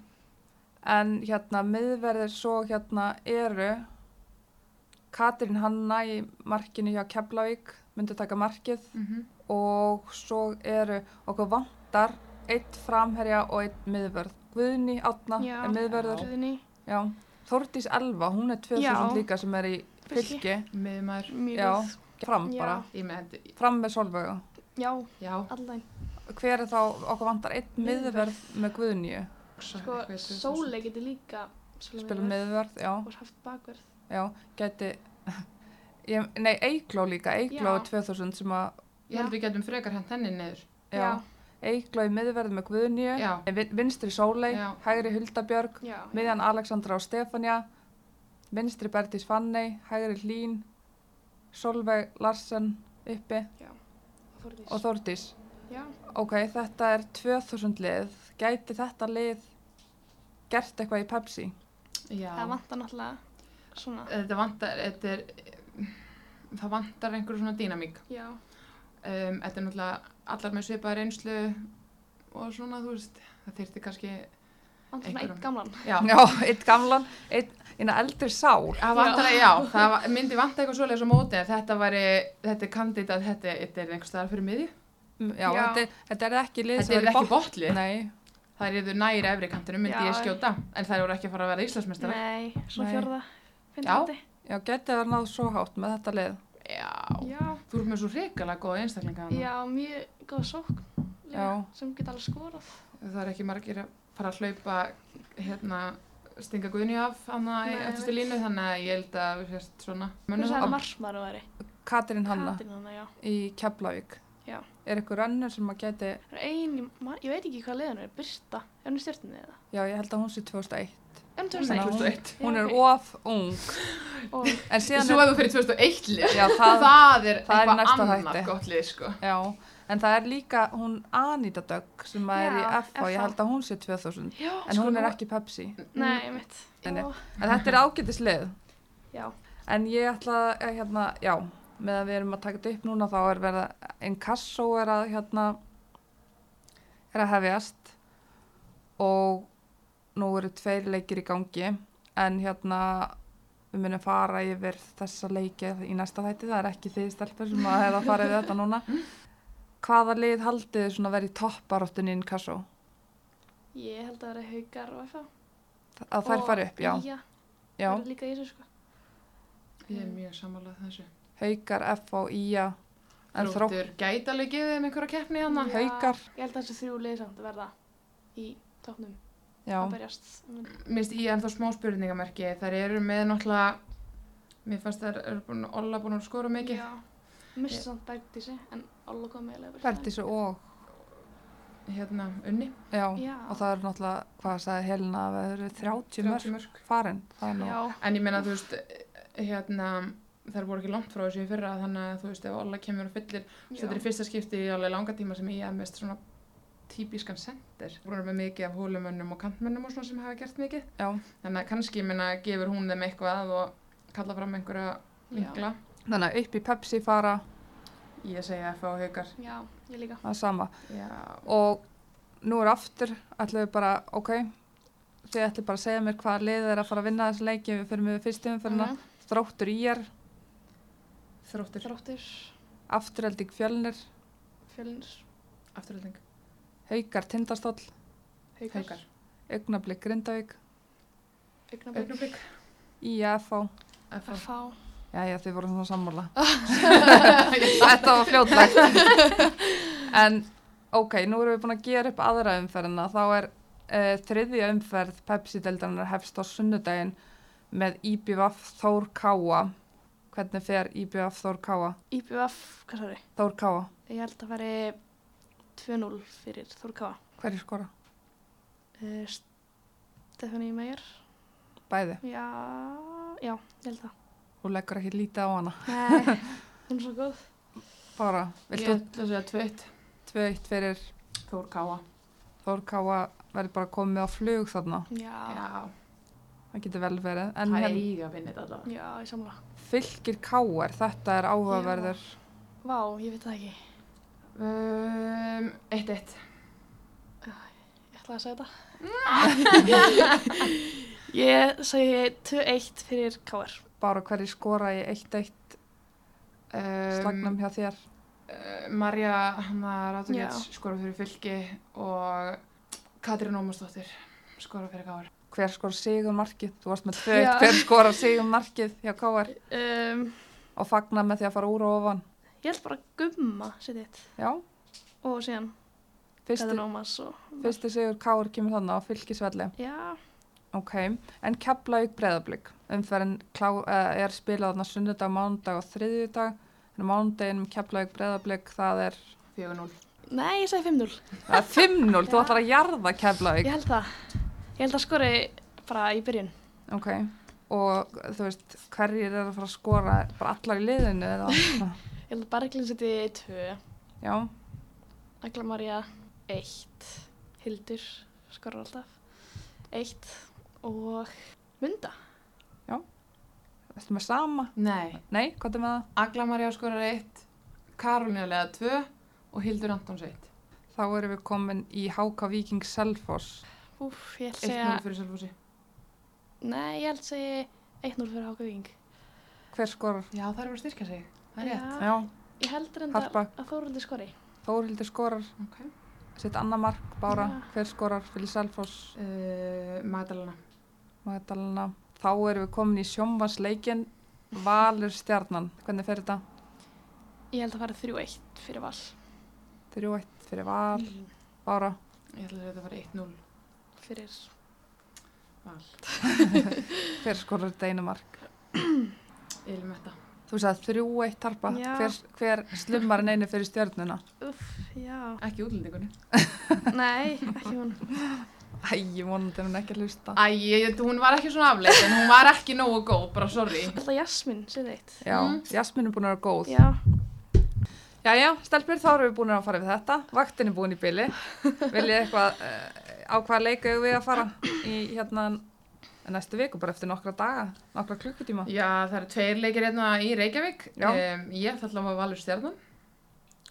en hérna miðverðir svo hérna eru Katrín Hanna í markinu hjá Keflavík myndi taka markið Mhm. og svo eru okkur vantar eitt framherja og eitt miðvörð Guðni Átna Já. er miðvörður Guðni. já. Þórdís Elva, hún er 2000 Já. líka sem er í Fylki. góð. fram Já. bara, fram með Solveigu Já, Já. allan. hver er þá, okkur vantar eitt miðvörð með Guðni Sko, Sólei getur líka spila miðvörð, já, og haft bakverð. já, geti ég, nei, Eikló líka Eikló Já. er 2000 sem að Ég held við getum frekar hent henni niður. já, Já. Eikló í miðvörð með Guðni Já. vinstri Sólei, hægri Huldabjörg miðjan Alexandra og Stefania vinstri Bertis Fanney hægri Hlín Solveig Larsen uppi og Þórdís Já. ok, þetta er 2000 lið gæti þetta lið gert eitthvað í Pepsi Já. Það vantar náttúrulega svona. Þetta vantar, þetta er, það vantar einhverju svona dýnamík. Já, Um, þetta er náttúrulega allar með svipaði reynslu og svona, þú veist, það þyrfti kannski, vantar svona Einhverjum. einn gamlan. já, Já, eitt gamlan, eitt, eina eldri sál. það vantar, já, það myndi vanta eitthvað svoleiðis á móti en þetta væri, þetta er kandidat, þetta, þetta er einhver staðar fyrir miðju. Já, Já. Þetta, þetta er ekki lið Þetta sem er ekki botlið, Nei, það er yfir næri efri kantinum, myndi Já. ég skjóta, en það voru ekki að fara að vera Íslandsmeistara. Nei, svo Nei. fjörða, Já. finnandi. já, getið að náð svo hátt með þetta lið. Já, Já, þú ert með svo hrikalega góða einstaklinga þarna. já, mjög góð sókn. Já. Sem geta alveg skorað. Það er ekki margir að fara að hlaupa, hérna, stinga guðni af Nei, öftustu ég línu, þannig að ég held að við sést svona. Hvernig Mönnum sagði það. marsmaru væri? Katrín Hanna Katrín Hanna, í Keflavík. Er eitthvað önnur sem að geti, Það er ein, í ég veit ekki hvað liðan er, Birta. Er hún í stjórnunni eða? já, ég held að hún sé 2001. Er hún Þannig að 2001? hún, er of ung. Og, En síðan Svo er, þú fyrir 2001 lið, já, það, það, er það eitthvað annað gott lið, sko. já, en það er líka hún Anita Dögg sem að er í Já, FA, ég FA. held að hún sé 2000. já, En sko, hún er ekki Pepsi. Nei, ég veit. Já, En þetta er ágætis lið. Já, En ég ætla að, hérna, já, með að við erum að taka þetta upp núna þá er verið að inkasso er að, hérna, er að hefjast og nú eru tveir leikir í gangi en hérna við munum fara yfir þessa leiki í næsta þætti, það er ekki því stelpur sem að hefða farið við þetta núna. Hvaða lið haldið þið svona verið í topparáttunni í inkasso? ég held að það er haugar og FA. Að þær fari upp, já. Já, Já, það er líka í þessu, sko. Ég er mjög sammálað þessu. Haukar, F og IA, en þrótt Þróttur gæti alveg gefið þeim einhverja keppni hana. Já, Haukar. Ég held að þessu þrjú lið samt verða í tóknum já, að berjast. Mm. Minnst ég ennþá smá spurningamerki. Þær eru með náttúrulega, mér fannst þær eru búin, Olla búin að skora mikið. Já, mista samt Bergdísi, en Olla kom meðlega Bertísu og Hérna, unni. Já, Já. og það er náttúrulega, hvað sagði Helena, að það eru 30 mörg 30 mörg. farin. Það er En ég meina, þú veist, hérna, þær voru ekki langt frá þessu í fyrra, þannig að þú veist, ef Olla kemur og fyllir, þetta er í fyrsta skipti í alveg langa tíma sem ég hef mest svona típiskan sendir. Búin með mikið af hólumönnum og kantmönnum og svona sem hafa gert mikið. já. Þannig að kannski, ég meina, gefur hún þeim eitthvað og kalla fram einhverja vinkla. Þannig að upp í Pepsi fara, Ég segja F og haukar. já, ég líka. það er sama. Já. Og nú er aftur, ætlum við bara, ok, þið ætlum bara að segja mér hvaða lið er að fara að vinna þessu leiki, við fyrir með fyrstu umferðina, Mhm. þróttur íjar, Þróttur. Þróttur, afturhelding fjölnir, fjölnir, Afturhalding. haukar tindastóll, haukar, Haukar. augnablik grindavík, augnablik, Augnablik. IA, FH, F og FH. Jæja, þið voru svona sammála. Þetta var fljótlegt. en ok, nú erum við búin að gera upp aðra umferðina. Þá er uh, þriðja umferð Pepsi-deildarinnar hefst á sunnudaginn með IBVF Þór Káa. Hvernig fer IBVF Þór Káa? IBF, hvað sagði? Þór Káa, Ég held að færi 2-0 fyrir Þórkáa. hverju skora? Uh, Stefani Meyer. Bæði. Já, já, ég held það. Þú leggur ekki lítið á hana. Nei, hún er svo góð. Bara, Ég viltu ætla að segja tveitt. 2-1 fyrir Þór Káa. Þór Káa verður bara komið á flug þarna. Já, Já. Það getur vel verið. En Það er hérna, eiga að vinna þetta allavega. já, ég samla. fylgir Káar, þetta er áhugaverður. Vá, ég veit það ekki. Um, eitt eitt. Ég ætla að segja þetta. ég segi 2-1 fyrir KR. Bara hverju skora í 1-1 Um, slagnum hjá þér. Uh, Marja Hanna Ráttugets Já. skora fyrir fylki og Katrín Ómarsdóttir skora fyrir Káar. Hver skora sigur markið? Þú varst með 2-1, Já. hver skora sigur markið hjá Káar Um, og fagna með því að fara úr og ofan. ég held bara gumma, setið þitt. Já, Og síðan fyrsti, Petur Ómas og... fyrsti sigur Káar kemur þannig á fylgisvelli. Já, Ok, en Keflavík breðablík. Umferðin uh, er spilað þarna sunnudag, mánudag og þriðjudag. En á mánudaginn Keflavík breðablík, það er, 4-0. nei, ég segi 5-0. það er 5-0, þú ætlar að jarða Keflavík. Ég held það. Ég held að skori bara í byrjun. Ok, og þú veist, hverjir er að fara að skora bara allar í liðinu eða? Ég held að Berglind seti 2, Já, Agla Maria 1, Hildur skorar alltaf 1 og Munda. Ertu með sama? Nei, Nei, hvað er með það? Agla Marja skorar 1, Karolina Lega 2 og Hildur Antons 1. Þá erum við komin í HK Viking Selfoss. Úf, ég held 1-0 segja, fyrir Selfossi. nei, ég held segja 1-0 fyrir Háka Víking. Hver skorar? Já, það er verið að styrka sig. Það er rétt. Já, Ég held reyndar Harpa. að Þóruldi skori. Þórildur skorar. Ok. Sitt annar mark, Bára. Já. Hver skorar fyrir Selfoss? Uh, Magdalena. Magdalena. Þá erum við komin í sjónvarsleikin Valur Stjarnan. Hvernig fer þetta? Ég held að fara 3-1 fyrir Val. 3-1 fyrir Val. Bára. Ég ætla að þetta var 1-0 Fyrir, val. Hver skorar þetta einu mark? Ilmetta. Þú sagði 3-1 tarpa. Já. Hver, hver slummar en einu fyrir stjörnuna? uff. Ekki útlendingunni. Nei, ekki hún. Æ, ég vonandi hún ekki að hlusta. Æ, ég- hún var ekki svona afleitt en hún var ekki nógu góð, bara sorry. Ég að Jasmín sé þeitt. Já, Mm. Jasmín er búin að vera góð. Já, Jæja, stelpur, þá erum við búin að fara við þetta. Vaktin er búin í byli. Viljið eitthvað, uh, á hvaða leika við að fara í hérna næstu viku, bara eftir nokkra daga, nokkra klukkutíma? Já, það eru tveir leikir hérna í Reykjavík. Já. Um, ég ætla alltaf að valur stjarnan.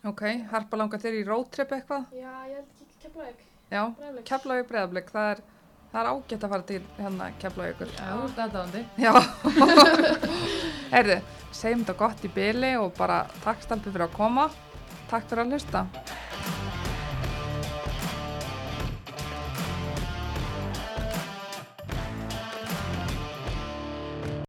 Ok, harpa langar þér í roadtrip eitthvað? já, ég held ekki kemlaug. Já. Keflavík breðablik, það er, það er ágætt að fara til hérna Keflavíkur. Já, þú ert aðdáðandi. Já, heyrðu, segjum þetta gott í byli og bara takk stelpur fyrir að koma. Takk fyrir að hlusta.